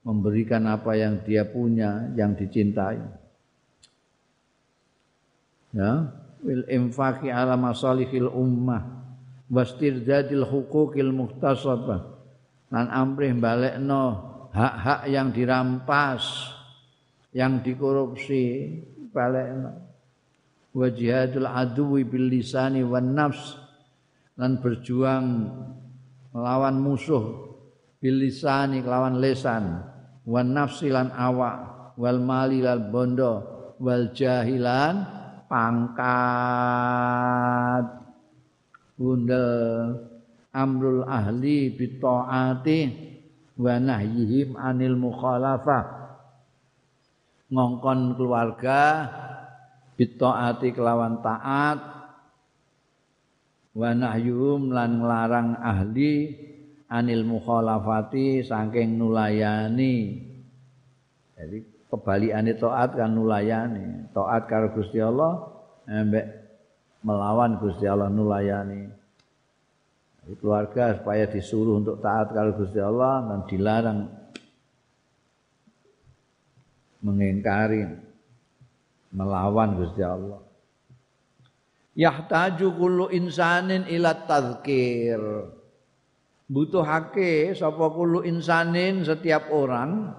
memberikan apa yang dia punya yang dicintai. Ya, wil infaqi ala masalihil ummah wastirdadil huquqil muhtasabah lan amrih balekno hak-hak yang dirampas yang dikorupsi balekno wa jihadul aduwi bil lisani wan nafs lan berjuang melawan musuh bil lisani kelawan lesan wan nafsi lan awak wal mali lan bondo wal jahilan pangkat. Bundel amrul ahli bitaati wa nahyihim anil mukhalafah. Ngongkon keluarga bitaati kelawan taat wa nahyuhum lan nglarang ahli anil mukhalafati saking nulayani. Jadi kebalikane taat kan nulayani. Taat karo Gusti Allah ambek melawan Gusti Allah nulayani. Jadi keluarga supaya disuruh untuk taat karo Gusti Allah dan dilarang mengingkari melawan Gusti Allah. Yahtaju kullu insanin ila tadzkir butuhake sapa kulo insanin setiap orang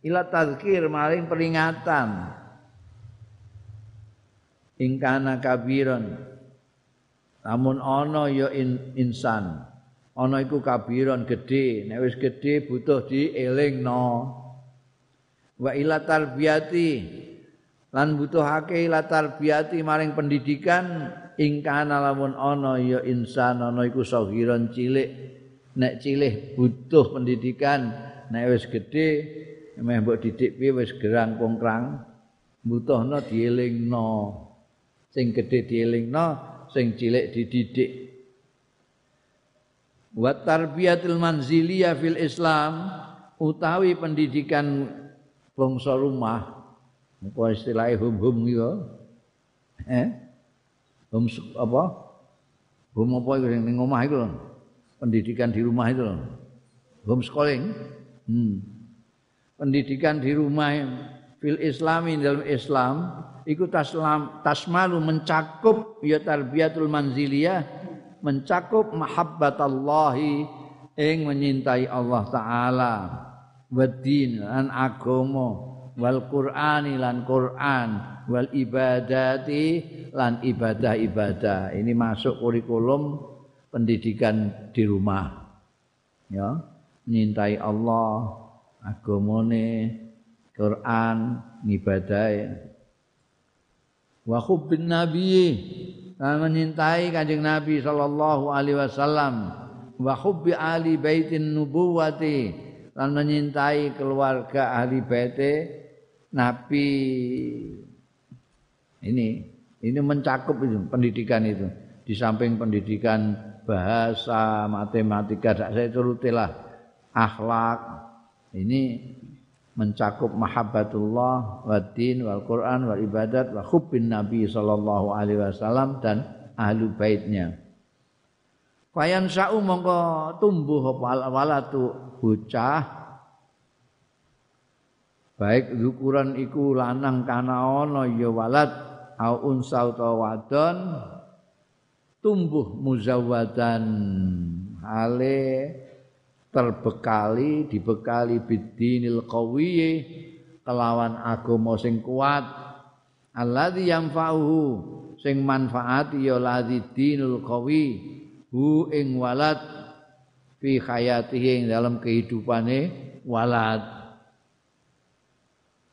ila tazkir maring peringatan. Ingkana kabiron namun ana ya in, insan. Ana iku kabiron gedhe. Nek wis gedhe butuh dielingno. Wa ila tarbiyati lan butuhake ila tarbiyati maring pendidikan ingkana lamun ana ya insan ana iku sagiron cilik. Nek cilih butuh pendidikan nek wis gedhe meh mbok didik piye wis gerang kongkrang butuhno dielingno. Sing gedhe dielingno sing cilik dididik. Wa tarbiyatul manziliyah fil Islam utawi pendidikan bangsa rumah apa istilahnya hum hum gitu eh hum apa hum apa itu yang omah itu pendidikan di rumah itu loh. Homeschooling. Hmm. Pendidikan di rumah fil islami dalam Islam ikut taslam tasmalu mencakup ya tarbiyatul manziliyah mencakup mahabbatallahi ing menyintai Allah taala wadin lan agama wal qur'ani lan Qur'an wal ibadati lan ibadah-ibadah. Ini masuk kurikulum pendidikan di rumah. Ya nyintai Allah agamane Quran ngibadahe. Wa hubbin nabi dan menyintai kanjeng Nabi sallallahu alaihi wasallam. Wa hubbi ali baitin nubuwati dan menyintai keluarga ahli baite Nabi ini ini mencakup itu pendidikan itu di samping pendidikan bahasa, matematika, dak saya turutilah akhlak. Ini mencakup mahabbatullah wa din wal Quran wal ibadat wa hubbin Nabi sallallahu alaihi wasallam dan ahlu baitnya. Fayan sa'u mongko tumbuh walatu bocah. Baik ukuran iku lanang kana ana ya walad au unsa wadon. Tumbuh muzawwadan hale terbekali dibekali bidinil qawiyyi kelawan agama sing kuat. Alladzi yanfa'uhu sing manfaati ya ladzi dinul qawi hu ing walad fi hayatihi ing dalam kehidupane walad.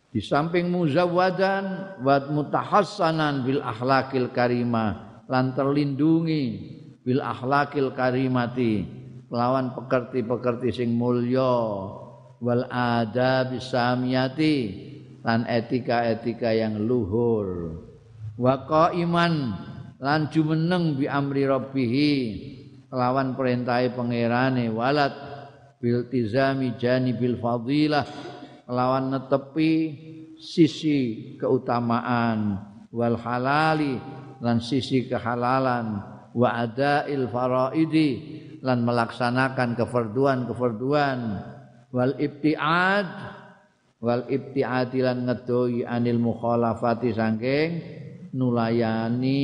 Di samping muzawwadan wa mutahassanan bil akhlaqil karimah lan terlindungi bil akhlakil karimati lawan pekerti-pekerti sing mulya wal adab samiyati lan etika-etika yang luhur. Wa qaiman lan jumeneng bi amri rabbih lawan perintahe pangerane walat bil tizami janibil fadilah lawan netepi sisi keutamaan wal halali lan sisi kehalalan wa adail faraidi lan melaksanakan kefarduan-kefarduan wal ibtiad wal ibtiad lan ngedoi anil mukhalafati sangking nulayani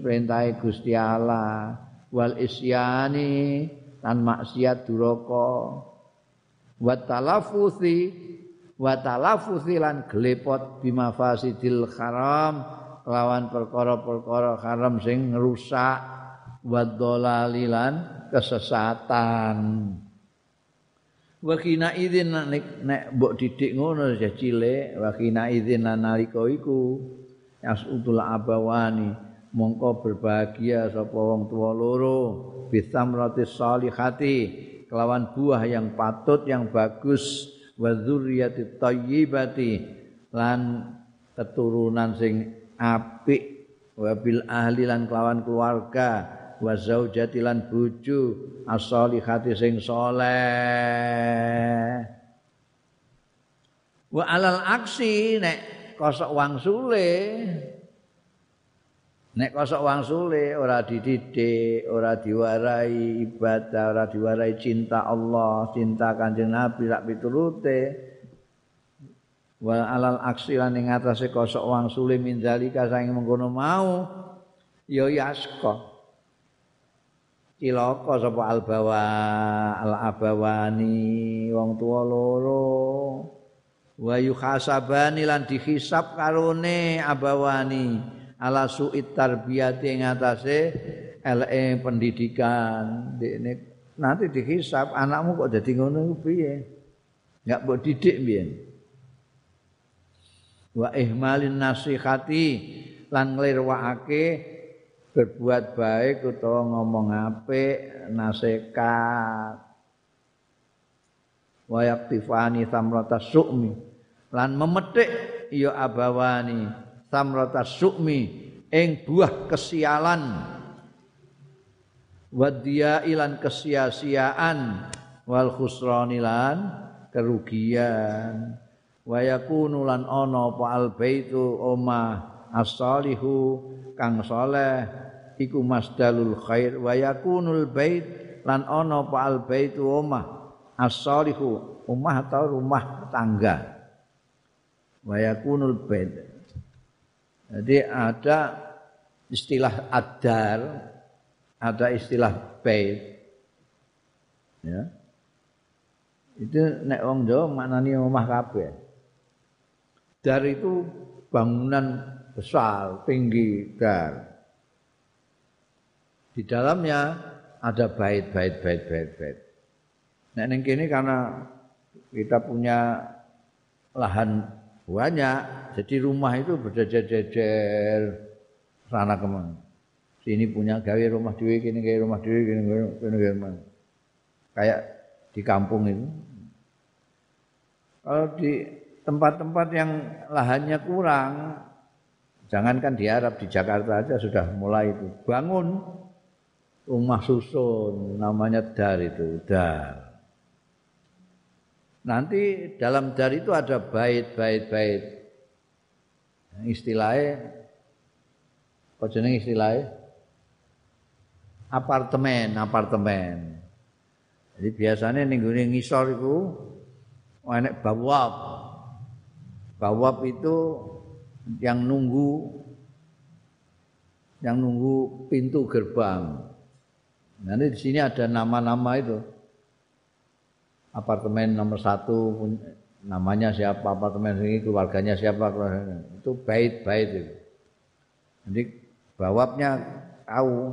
perintah Gusti Allah wal isyani lan maksiat duraka. Wa talaffuzi wa talaffuzi lan glepot bimafasidil haram lawan perkara-perkara haram sing ngrusak wa dolalilan kesesatan. Wakina idzin nek nek mbok didik ngono ya cilik wakina idzin nalika iku yasutul abawani. Mongko berbahagia sapa wong tuwa loro. Bisamratis salihati. Kelawan buah yang patut yang bagus. Wa dzurriyyati thayyibati lan keturunan sing apik. Wa bil ahli lan kelawan keluarga. Wa zaujati lan bojo. As-solihati sing saleh wa alal aksi nek kosok wang sule. Nek kosok wang sule ora dididik ora diwarai ibadah ora diwarai cinta Allah cinta kanjeng Nabi rak piturute. Wa alal aksi lan ing atase kosok wang sule min zalika saing mengkono mau ya yasko. Cilaka sapa albawa al abawani wong tuwa loro wa yuhasabani lan dihisab karone abawani. Ala suit tarbiyati ing atase LE pendidikan. Dene, nanti dihisab anakmu kok jadi ngono piye? Enggak mbok didik piye wa ihmalin nasihati lan nglirwakake berbuat baik utawa ngomong apik nasihat wa yaktifani samrata su'mi. Lan memetik ya abawani samrata su'mi ing buah kesialan. Wa ilan kesia-siaan. Wal khusrani lan kerugian. Wa yakunu lan ana apa al baitu omah as-salihu kang saleh. Iku masdalul khair. Wa yakunul bait lan ana apa al baitu omah as-salihu omah atau rumah tangga. Wa yakunul bait jadi ada istilah adar ada istilah bait ya. Itu nek wong Jawa maknani omah kabeh. Dar itu bangunan besar tinggi dar. Di dalamnya ada bait bait bait bait bait. Nah ini kini karena kita punya lahan banyak, jadi rumah itu berjejer-jejer sana ke mana. Sini punya gawe rumah dewi, kini gawe rumah dewi, kini gawe rumah Kayak di kampung itu. Kalau di tempat-tempat yang lahannya kurang, jangankan di Arab, di Jakarta aja sudah mulai itu. Bangun rumah susun namanya dar itu dar nanti dalam dar itu ada bait bait bait. Istilahnya apa jeneng istilahnya? Apartemen apartemen. Jadi biasanya nih gue ngisor itu enek bawab. Bawab itu yang nunggu yang nunggu pintu gerbang. Nanti di sini ada nama-nama itu. Apartemen nomor satu namanya siapa, apartemen ini keluarganya siapa, itu bait-bait itu. Jadi bawabnya tahu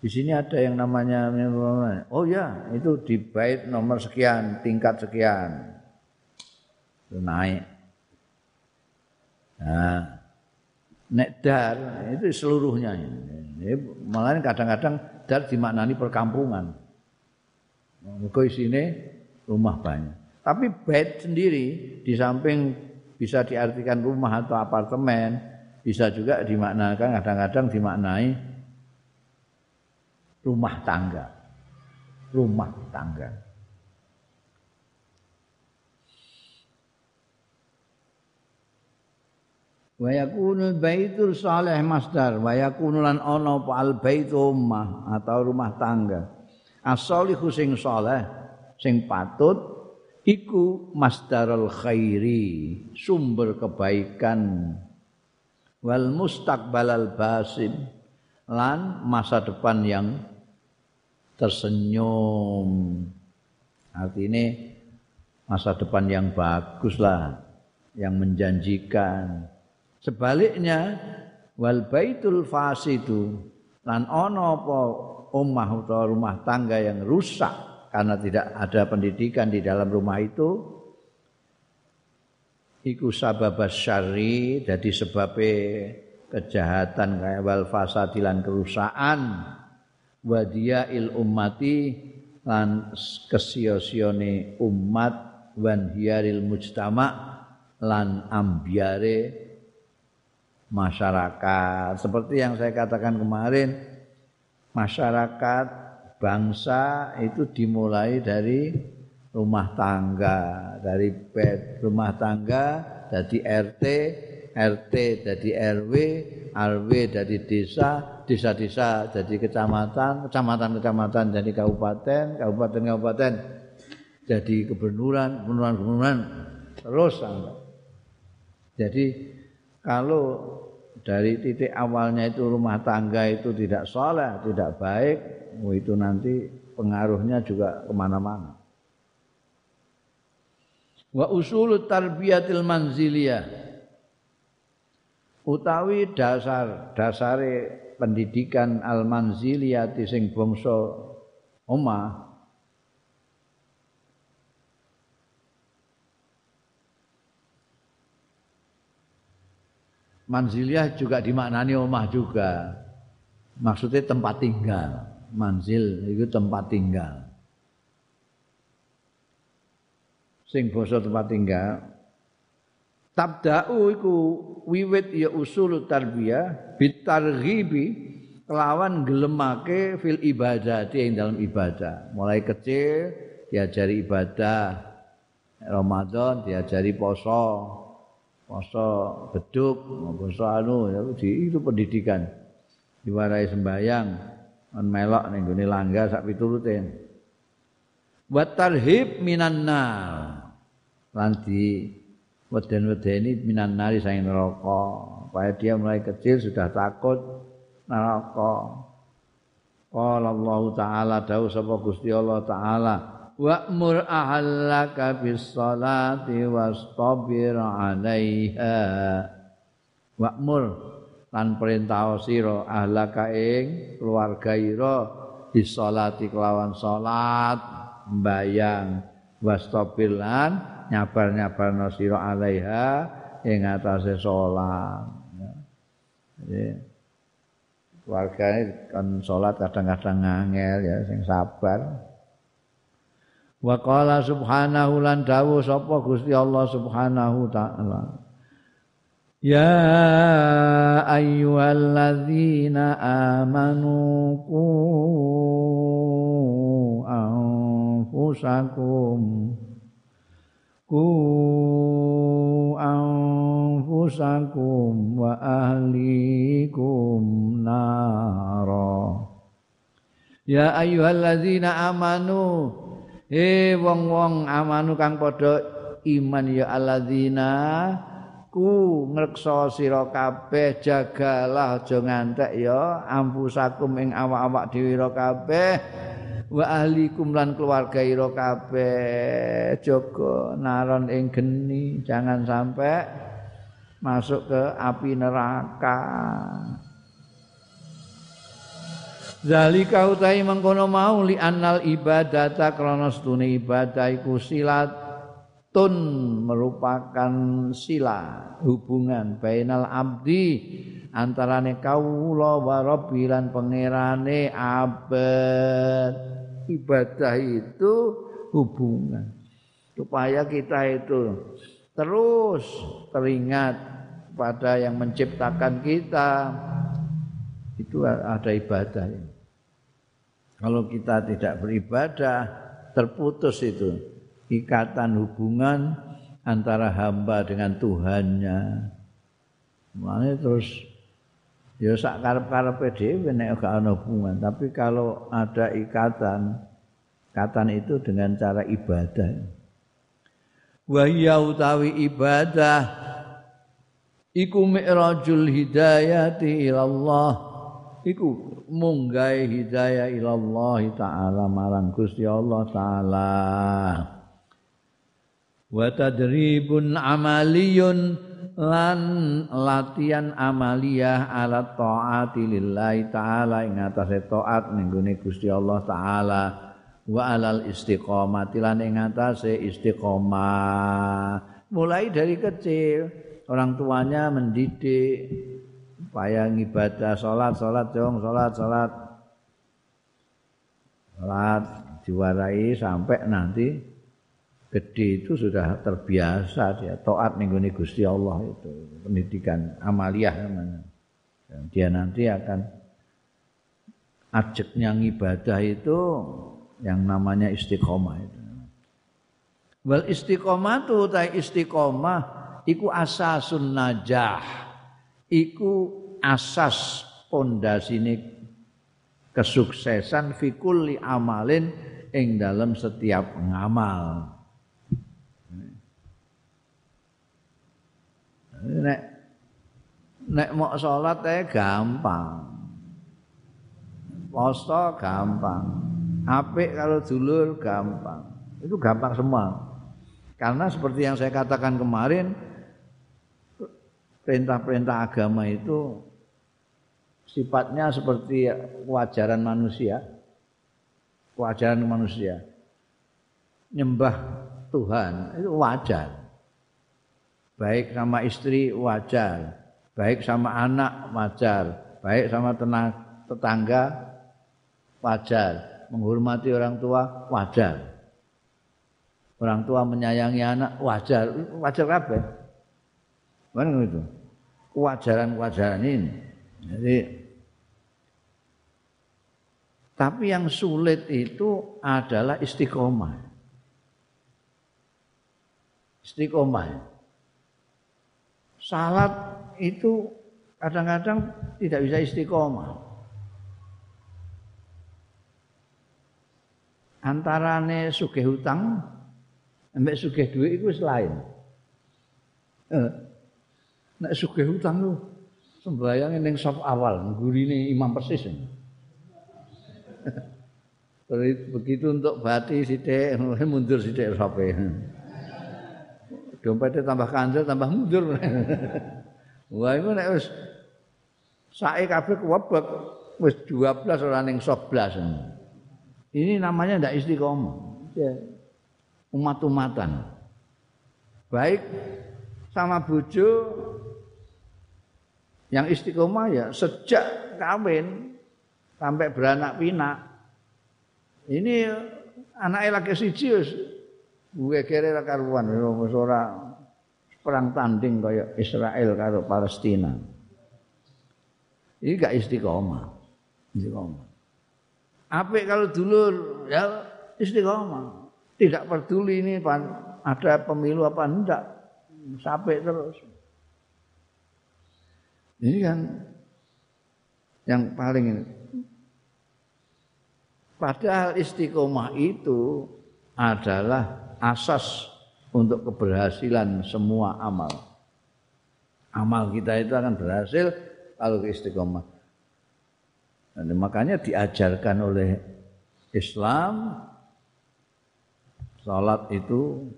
di sini ada yang namanya oh ya itu di bait nomor sekian tingkat sekian. Itu naik. Nah nek dar itu seluruhnya. Ini malah kadang-kadang dar dimaknani perkampungan. Mergo isine rumah banyak. Tapi bait sendiri di samping bisa diartikan rumah atau apartemen, bisa juga dimaknakan kadang-kadang dimaknai rumah tangga. Rumah tangga. wa yakunul baitul salih masdar wa yakunu lan ana al baitu ummah atau rumah tangga. As-salihu sing saleh sing patut iku masdarul khairi sumber kebaikan. Wal mustaqbalal basim lan masa depan yang tersenyum. Artinya masa depan yang bagus lah yang menjanjikan. Sebaliknya wal baitul fasidu lan ana apa omah utawa rumah tangga yang rusak karena tidak ada pendidikan di dalam rumah itu iku sabab syarri jadi sebabnya kejahatan kayak wal fasadilan kerusakan wadia il ummati lan kesio-sione umat wan hiaril mujtama lan ambiare masyarakat. Seperti yang saya katakan kemarin, masyarakat bangsa itu dimulai dari rumah tangga, dari bed rumah tangga jadi RT, RT jadi RW, RW jadi desa, desa-desa jadi kecamatan, kecamatan-kecamatan jadi kabupaten, kabupaten-kabupaten jadi kebenuran, kebenuran-kebenuran terus sampai. Jadi kalau dari titik awalnya itu rumah tangga itu tidak soleh, tidak baik, oh itu nanti pengaruhnya juga ke mana-mana. Wa usul tarbiyatil manziliyah utawi dasar dasare pendidikan al manziliyah sing bangsa omah Manziliah juga dimaknani omah juga. Maksudnya tempat tinggal. Manzil itu tempat tinggal. Sing basa tempat tinggal. Tabda'u iku wiwit ya usul tarbiyah bitarghibi kelawan gelemake fil ibadah ing dalam ibadah. Mulai kecil diajari ibadah Ramadan diajari poso, poso beduk, poso anu itu pendidikan. Diwarai sembayang, on melok ning gone langgar sak piturute. Wa tarhib minan nar. Lan di weden-wedeni minan nari saing neraka. Supaya dia mulai kecil sudah takut neraka. Qala Allah Ta'ala dawuh sapa Gusti Allah Ta'ala wa'mur ahallaka bis salati wastabir 'alaiha wa'mur lan perintah sira ahlaka ing keluarga ira bis salati kelawan salat mbayang wastabir lan nyabar-nyabarno sira 'alaiha ing atase salat ya. keluarga kan salat kadang-kadang ngangel ya sing sabar Wa qala subhanahu lan dawu sapa Gusti Allah subhanahu taala. يا أيها الذين آمنوا قوا أنفسكم قوا أنفسكم وأهليكم نارا يا أيها الذين آمنوا إيه wong-wong amanu kang قد iman ya الذين ku ngreksa sira kabeh jagalah aja ngantek ya. Ampusakum ing awak-awak dhewe kabeh. Wa ahlikum lan keluarga ira kabeh. Jaga naron ing geni jangan sampai masuk ke api neraka. Zalika utai mengkono mau li annal ibadata krana stune ibadah iku silatun merupakan sila hubungan bainal abdi antarane kawula wa rabbilan pangerane abad. Ibadah itu hubungan. Supaya kita itu terus teringat pada yang menciptakan kita. Itu ada ibadah kalau kita tidak beribadah terputus itu ikatan hubungan antara hamba dengan Tuhannya. Mulane terus ya sak karep-karepe dhewe nek gak ana hubungan, tapi kalau ada ikatan, ikatan itu dengan cara ibadah. Wa utawi ibadah iku mi'rajul hidayati ila Allah iku munggai hidayah ila Allah taala marang Gusti Allah taala wa tadribun amaliyun lan latihan amaliyah ala taati lillahi taala. Ing atase taat ning Gusti Allah taala. Wa alal istiqomah lan ing atase istiqomah. Mulai dari kecil orang tuanya mendidik supaya ibadah salat salat dong salat salat salat diwarai sampai nanti gede itu sudah terbiasa dia. Taat nih Gusti Allah itu. Pendidikan amaliyah namanya. Dan dia nanti akan ajaknya ibadah itu yang namanya istiqomah itu. Wal istiqomah tuh ta istiqomah iku asasun najah. Iku asas pondasine kesuksesan fikuli amalin ing dalam setiap ngamal nek nek mau salat ae gampang. Poso gampang. Apik kalau dulur gampang. Itu gampang semua. Karena seperti yang saya katakan kemarin perintah-perintah agama itu sifatnya seperti kewajaran manusia. Kewajaran manusia. Nyembah Tuhan itu wajar baik sama istri wajar, baik sama anak wajar, baik sama tetangga wajar, menghormati orang tua wajar. Orang tua menyayangi anak wajar, wajar apa? Mana itu? Kewajaran-kewajaran ini. Jadi tapi yang sulit itu adalah istiqomah. Istiqomah salat itu kadang-kadang tidak bisa istiqomah. Antarane sugih hutang ambek sugih duit itu selain. Eh, nek sugih hutang lu sembayang ning sop awal, gurine imam persis. Begitu untuk bati sithik mundur sithik sope dompetnya tambah kanjel tambah mundur. Wah itu nek wis sae kabeh kuwebek wis 12 ora ning 11. Ini namanya ndak istiqomah. Ya. Umat-umatan. Baik sama bojo yang istiqomah ya sejak kawin sampai beranak pinak. Ini anaknya lagi siji Gue kere ra karuan wis ora perang tanding kaya Israel karo Palestina. Ini gak istiqomah. Istiqomah. Apik kalau dulur ya istiqomah. Tidak peduli ini ada pemilu apa enggak. Sampai terus. Ini kan yang paling ini. Padahal istiqomah itu adalah asas untuk keberhasilan semua amal. Amal kita itu akan berhasil kalau istiqomah. Dan makanya diajarkan oleh Islam salat itu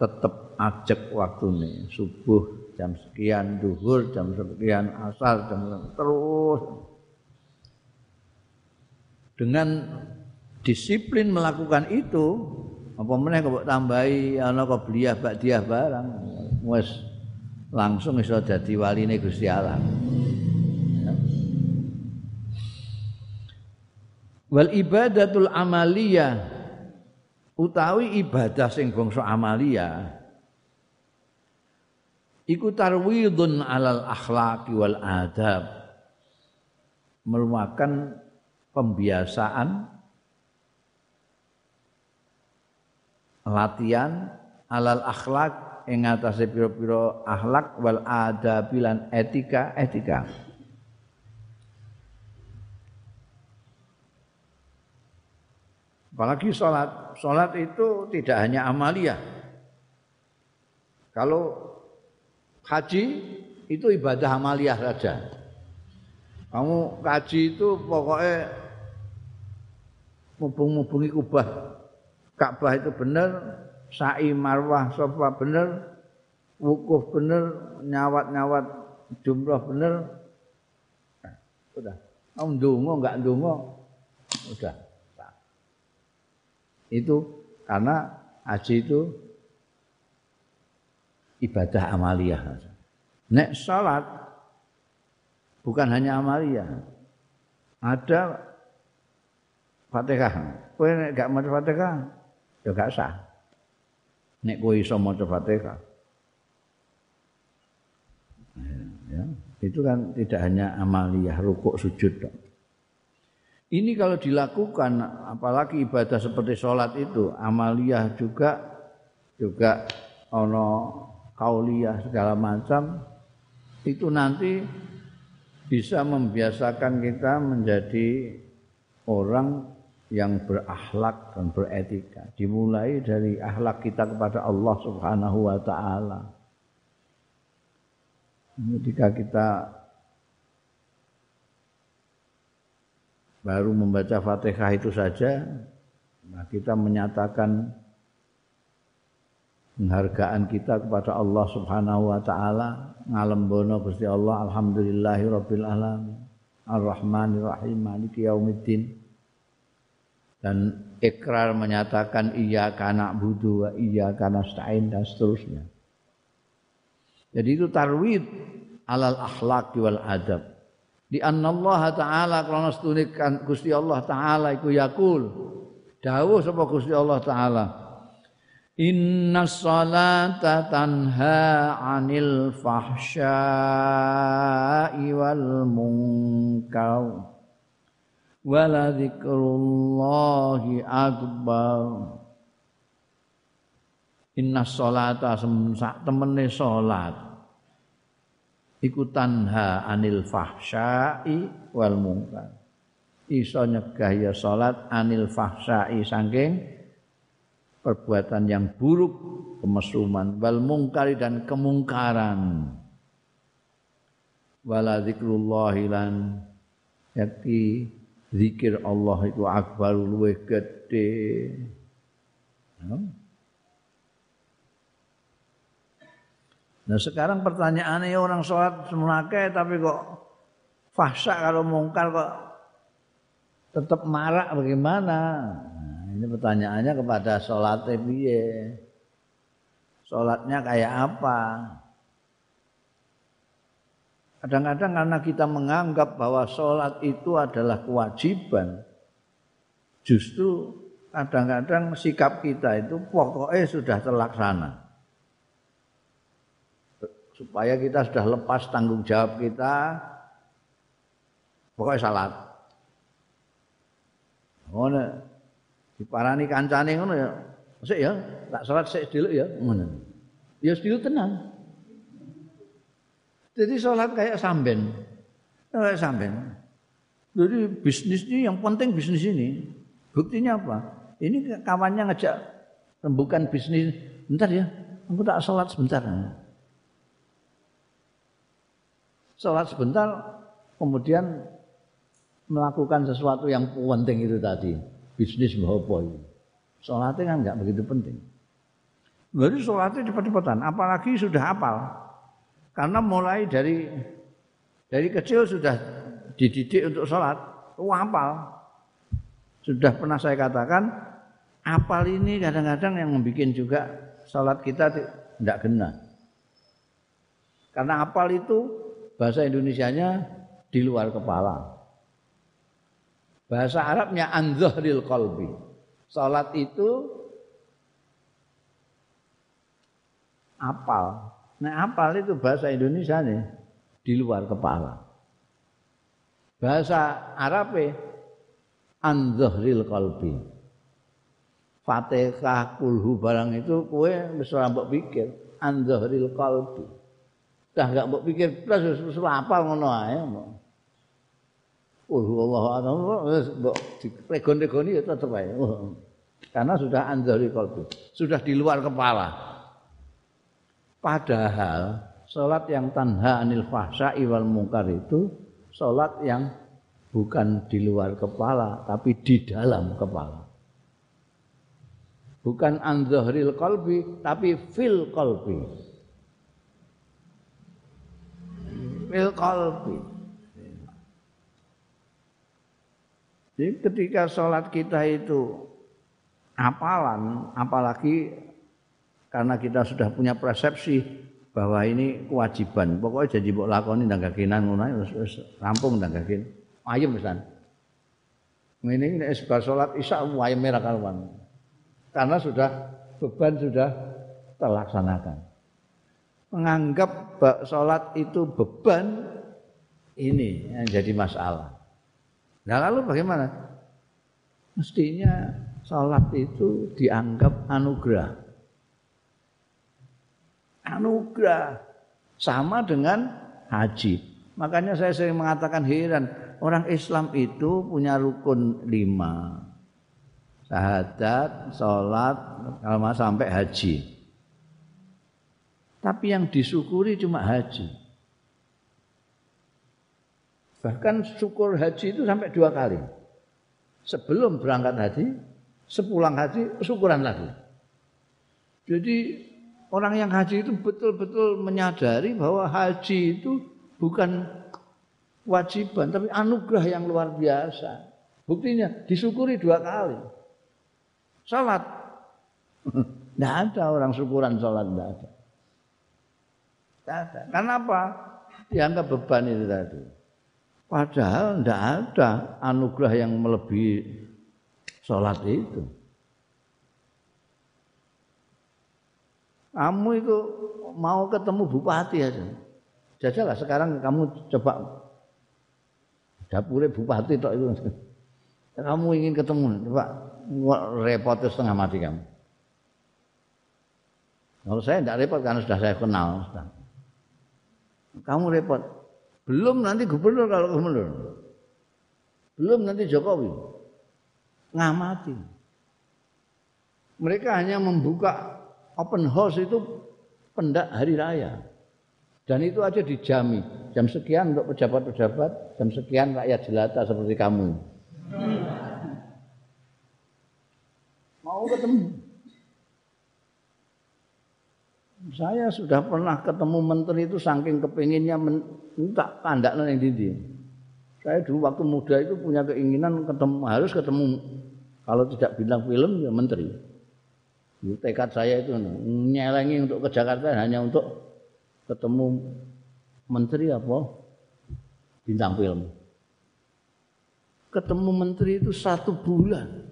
tetap ajak waktu nih subuh jam sekian duhur jam sekian asar jam terus dengan disiplin melakukan itu apa meneh kok tambahi ana kok beliah bakdiah barang? Wis langsung iso dadi waline Gusti Allah. Wal ibadatul amaliyah utawi ibadah sing bangsa amalia iku tarwidun alal akhlaqi wal adab merupakan pembiasaan latihan alal akhlak ing atase pira-pira akhlak wal adab lan etika etika Apalagi sholat. Sholat itu tidak hanya amalia. Kalau haji itu ibadah amalia saja. Kamu haji itu pokoknya mubung-mubungi kubah. Ka'bah itu benar, sa'i marwah sofa benar, wukuf benar, nyawat-nyawat jumlah benar. Udah. Kamu ndonga enggak ndonga, udah. Itu karena haji itu ibadah amaliyah. Nek salat bukan hanya amaliyah. Ada Fatihah. Kowe nek gak maca Fatihah ya gak sah. Nek kowe iso maca Fatihah. Ya, itu kan tidak hanya amaliyah rukuk sujud dong. Ini kalau dilakukan apalagi ibadah seperti sholat itu amaliyah juga juga ono kauliyah segala macam itu nanti bisa membiasakan kita menjadi orang yang berakhlak dan beretika. Dimulai dari akhlak kita kepada Allah Subhanahu wa taala. Ketika kita baru membaca Fatihah itu saja nah kita menyatakan penghargaan kita kepada Allah Subhanahu wa taala. Ngalembono Gusti Allah alhamdulillahi rabbil alamin. Arrahmanir rahim maliki yaumiddin dan ikrar menyatakan iya kana budu iya kana stain dan seterusnya. Jadi itu tarwid alal akhlak wal adab. Di Allah taala krana setunikan Gusti Allah taala iku yakul. Dawuh sapa Gusti Allah taala. Inna salata tanha anil fahsya'i wal munkar wala dzikrullahi akbar. Inna salata semsak temene salat iku tanha anil fahsyai wal munkar. Iso nyegah ya salat anil fahsyai saking perbuatan yang buruk kemesuman wal mungkari dan kemungkaran. Wala zikrullahi lan yakti zikir Allah itu akbar luwih gede Nah sekarang pertanyaannya orang sholat semunake tapi kok fahsa kalau mungkar kok tetap marah bagaimana? Nah, ini pertanyaannya kepada sholat piye? Sholatnya kayak apa? Kadang-kadang karena kita menganggap bahwa sholat itu adalah kewajiban, justru kadang-kadang sikap kita itu pokoknya sudah terlaksana. Supaya kita sudah lepas tanggung jawab kita pokoknya salat. Ngono. Diparani kancane ngono ya. Sik ya tak salat sik dulu ya. Ngono. Ya dulu tenang jadi salat kayak samben. Kayak samben. Jadi bisnis ini yang penting bisnis ini. Buktinya apa? Ini kawannya ngajak rembukan bisnis. Bentar ya aku tak salat sebentar. Sholat sebentar, kemudian melakukan sesuatu yang penting itu tadi, bisnis apa itu. Sholatnya kan nggak begitu penting. Jadi sholatnya cepat-cepatan, apalagi sudah hafal. Karena mulai dari dari kecil sudah dididik untuk sholat, oh, wapal. Sudah pernah saya katakan, apal ini kadang-kadang yang membuat juga sholat kita tidak kena. Karena apal itu bahasa Indonesianya di luar kepala. Bahasa Arabnya anzahril qalbi. sholat itu apal Nah, apal itu bahasa Indonesia nih di luar kepala. Bahasa Arab an dhahril qalbi. Fatihah kulhu barang itu kue wis ora mbok pikir an dhahril qalbi. Dah gak mbok pikir plus wis apal ngono ae. Kulhu Allah wis mbok diregon-regoni ya tetep ae. Karena sudah an dhahril qalbi, sudah di luar kepala. Padahal salat yang tanha anil fahsya'i wal munkar itu salat yang bukan di luar kepala tapi di dalam kepala. Bukan anzahril qalbi tapi fil qalbi. Fil qalbi. Jadi ketika sholat kita itu apalan, apalagi karena kita sudah punya persepsi bahwa ini kewajiban. Pokoknya jadi mbok lakoni ndang gagenan ngono wis rampung ndang gagen. Ayem pisan. Ini nek bar salat Isya ayem merah karuan. Karena sudah beban sudah terlaksanakan. Menganggap salat itu beban ini yang jadi masalah. Nah lalu bagaimana? Mestinya salat itu dianggap anugerah anugerah sama dengan haji. Makanya saya sering mengatakan heran orang Islam itu punya rukun lima syahadat, sholat, kalau sampai haji. Tapi yang disyukuri cuma haji. Bahkan syukur haji itu sampai dua kali. Sebelum berangkat haji, sepulang haji, syukuran lagi. Jadi orang yang haji itu betul-betul menyadari bahwa haji itu bukan kewajiban tapi anugerah yang luar biasa. Buktinya disyukuri dua kali. Salat. Tidak ada orang syukuran salat tidak ada. Tidak ada. Kenapa? Dianggap beban itu tadi. Padahal tidak ada anugerah yang melebihi salat itu. Kamu itu mau ketemu bupati aja. Jajalah sekarang kamu coba dapure bupati tok itu. Kamu ingin ketemu, coba repot setengah mati kamu. Kalau saya tidak repot karena sudah saya kenal. Kamu repot. Belum nanti gubernur kalau gubernur. Belum nanti Jokowi. Ngamati. Mereka hanya membuka open house itu pendak hari raya. Dan itu aja dijami. Jam sekian untuk pejabat-pejabat, jam sekian rakyat jelata seperti kamu. Mau ketemu. Saya sudah pernah ketemu menteri itu saking kepinginnya minta kandak yang dindi. Saya dulu waktu muda itu punya keinginan ketemu harus ketemu kalau tidak bilang film ya menteri. Tekad saya itu nyelengi untuk ke Jakarta hanya untuk ketemu menteri apa bintang film. Ketemu menteri itu satu bulan.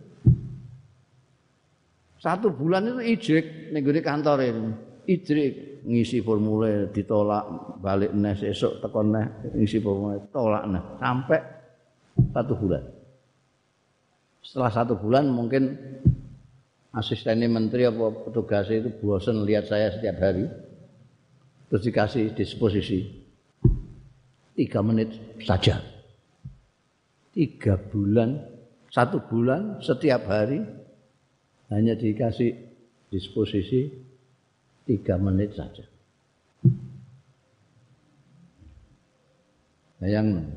Satu bulan itu ijrik nih kantor itu. Ijrik ngisi formulir ditolak balik nes esok tekon nes ngisi formulir tolak nes sampai satu bulan. Setelah satu bulan mungkin asistennya menteri apa petugas itu bosan lihat saya setiap hari. Terus dikasih disposisi. Tiga menit saja. Tiga bulan satu bulan setiap hari hanya dikasih disposisi tiga menit saja. Yang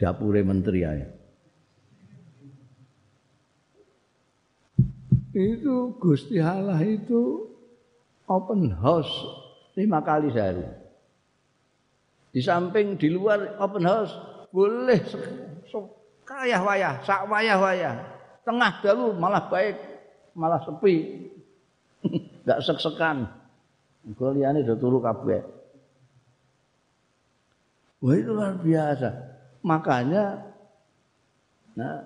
dapure menteri ya itu Gusti Allah itu open house lima kali sehari. Di samping di luar open house boleh kaya wayah, sak wayah wayah. Tengah dalu malah baik, malah sepi. Enggak sek-sekan. Kuliahnya udah turu kabeh. Wah itu luar biasa. Makanya nah,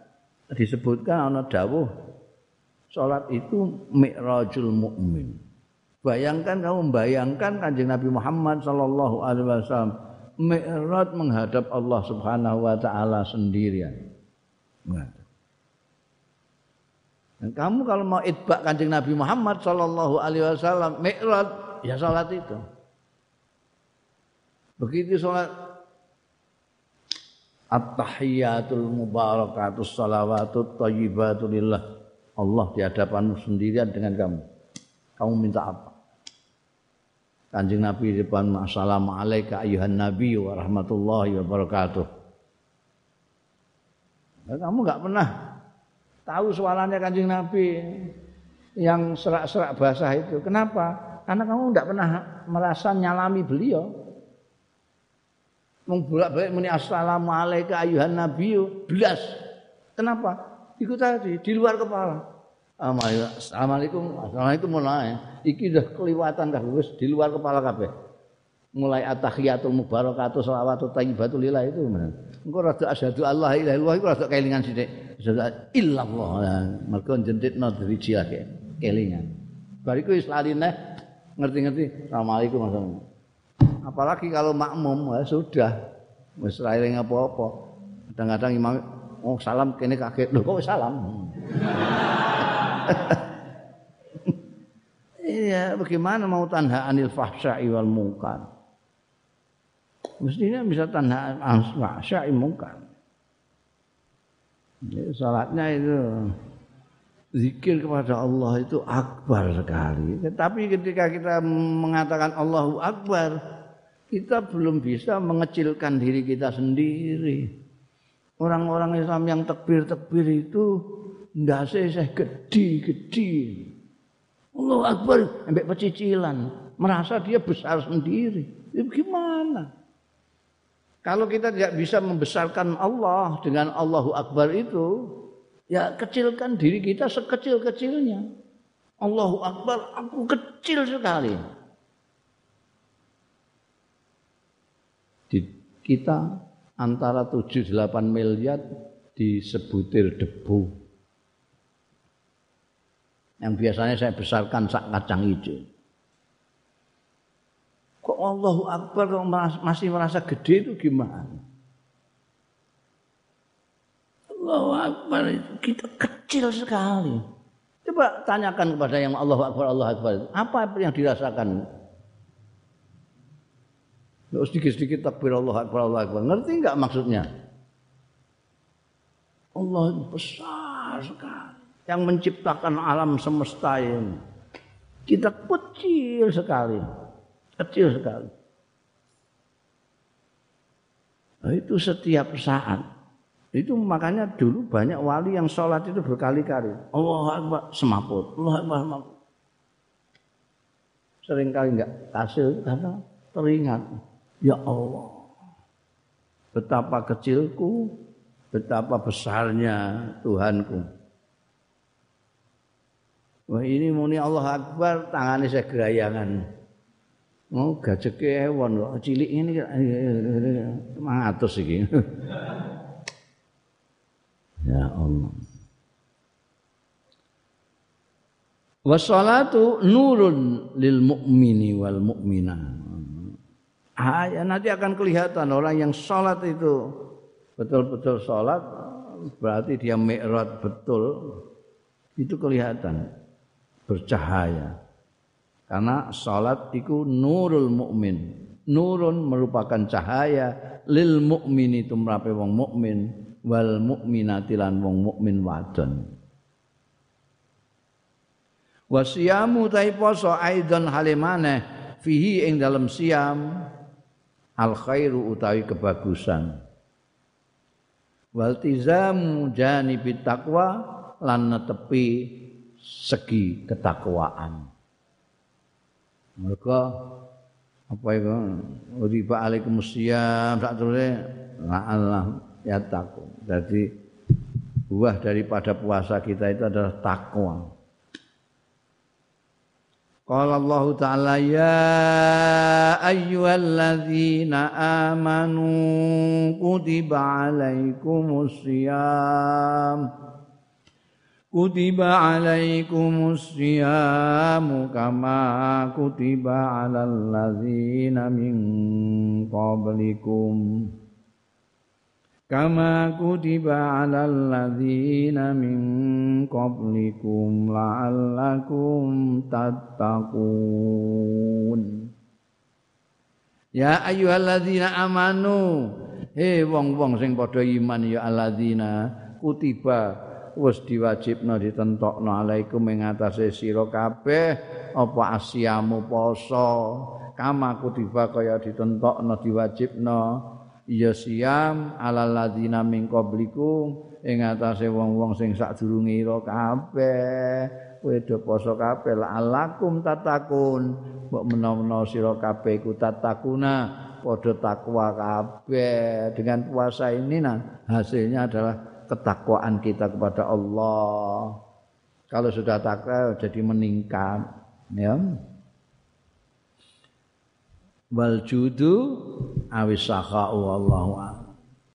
disebutkan ana dawuh Salat itu mi'rajul mukmin. Bayangkan kamu bayangkan kanjeng Nabi Muhammad sallallahu alaihi wasallam mi'raj menghadap Allah Subhanahu wa taala sendirian. Dan kamu kalau mau itbak kanjeng Nabi Muhammad sallallahu alaihi wasallam mi'raj ya salat itu. Begitu salat At-tahiyatul mubarakatus salawatut. Allah di hadapanmu sendirian dengan kamu. Kamu minta apa? Kanjeng Nabi di depan Assalamualaikum ayuhan Nabi wa rahmatullahi wa. Nah, kamu nggak pernah tahu suaranya Kanjeng Nabi yang serak-serak basah itu. Kenapa? Karena kamu tidak pernah merasa nyalami beliau. Mung bolak-balik muni assalamualaikum ayuhan Nabi belas. Kenapa? Ikut tadi di luar kepala. Assalamualaikum, assalamualaikum mulai. Iki udah keliwatan dah wis di luar kepala kabeh. Mulai atahiyatul mubarakatuh shalawatu thayyibatul lillah itu. Engko rada asyhadu Allah ilaha illallah iku rada kelingan sithik. Asyhadu illallah. Mergo jentitno driji lagi kelingan. Bariku wis lali neh ngerti-ngerti Assalamualaikum assalamualaikum. Apalagi kalau makmum ya sudah wis ra apa-apa. Kadang-kadang imam oh salam kene kaget lho kok salam. Iya, bagaimana mau tanha anil fahsya'i wal munkar? Mestinya bisa tanha anil fahsya'i munkar. Jadi salatnya itu zikir kepada Allah itu akbar sekali. Tetapi ketika kita mengatakan Allahu Akbar, kita belum bisa mengecilkan diri kita sendiri. Orang-orang Islam yang tekbir-tekbir itu ndase saya gede-gede. Allah Akbar sampai pecicilan, merasa dia besar sendiri. Itu gimana? Kalau kita tidak bisa membesarkan Allah dengan Allahu Akbar itu, ya kecilkan diri kita sekecil-kecilnya. Allahu Akbar, aku kecil sekali. Di kita antara 7-8 miliar disebutir debu yang biasanya saya besarkan sak kacang hijau. Kok Allahu Akbar kok masih merasa gede itu gimana? Allahu Akbar itu kita kecil sekali. Coba tanyakan kepada yang Allahu Akbar, Allahu Akbar itu. Apa yang dirasakan? Sedikit-sedikit takbir Allah Akbar, Allah Akbar. Ngerti nggak maksudnya? Allah besar sekali yang menciptakan alam semesta ini. Kita kecil sekali. Kecil sekali. Nah, itu setiap saat. Itu makanya dulu banyak wali yang sholat itu berkali-kali. Allah Akbar semaput. Allah Akbar semaput. Seringkali enggak hasil karena teringat. Ya Allah. Betapa kecilku, betapa besarnya Tuhanku. Wah ini muni Allah Akbar tangannya saya gerayangan. Oh gajeke ewon loh cilik ini mangatus iki. ya Allah. Wassalatu nurun lil mu'mini wal mu'minah. Ah, ya nanti akan kelihatan orang yang sholat itu betul-betul sholat berarti dia mi'rad betul itu kelihatan bercahaya. Karena salat itu nurul mukmin. Nurun merupakan cahaya lil mukmin itu merape wong mukmin wal mukminati lan wong mukmin wadon. Wasiyamu tai poso aidan halimane fihi ing dalam siam al khairu utawi kebagusan. Waltizamu janibit taqwa lan netepi segi ketakwaan. Mereka apa itu riba alaikumusiyam sak terusé Allah ya takwa. Jadi buah daripada puasa kita itu adalah takwa. Qala Allah Ta'ala ya ayyuhalladzina amanu kutiba alaikumusiyam kutiba alaikumus siyamu kama kutiba alal ladzina min qablikum kama kutiba alal ladzina min qablikum la'allakum tattaqun. Ya ayyuhalladzina amanu he wong-wong sing padha iman ya alladzina kutiba wis diwajibna ditentokno alaikum ing atase sira kabeh apa asyamu poso. Kama kutiba kaya ditentokno diwajibna ya siam alal ladzina min qablikum ing atase wong-wong sing sadurunge ira kabeh do poso kabeh alakum tatakun mbok menawa sira kabeh iku tatakuna padha takwa kabeh dengan puasa ini nah hasilnya adalah ketakwaan kita kepada Allah. Kalau sudah takwa jadi meningkat, ya. Wal judu awis sakha'u wallahu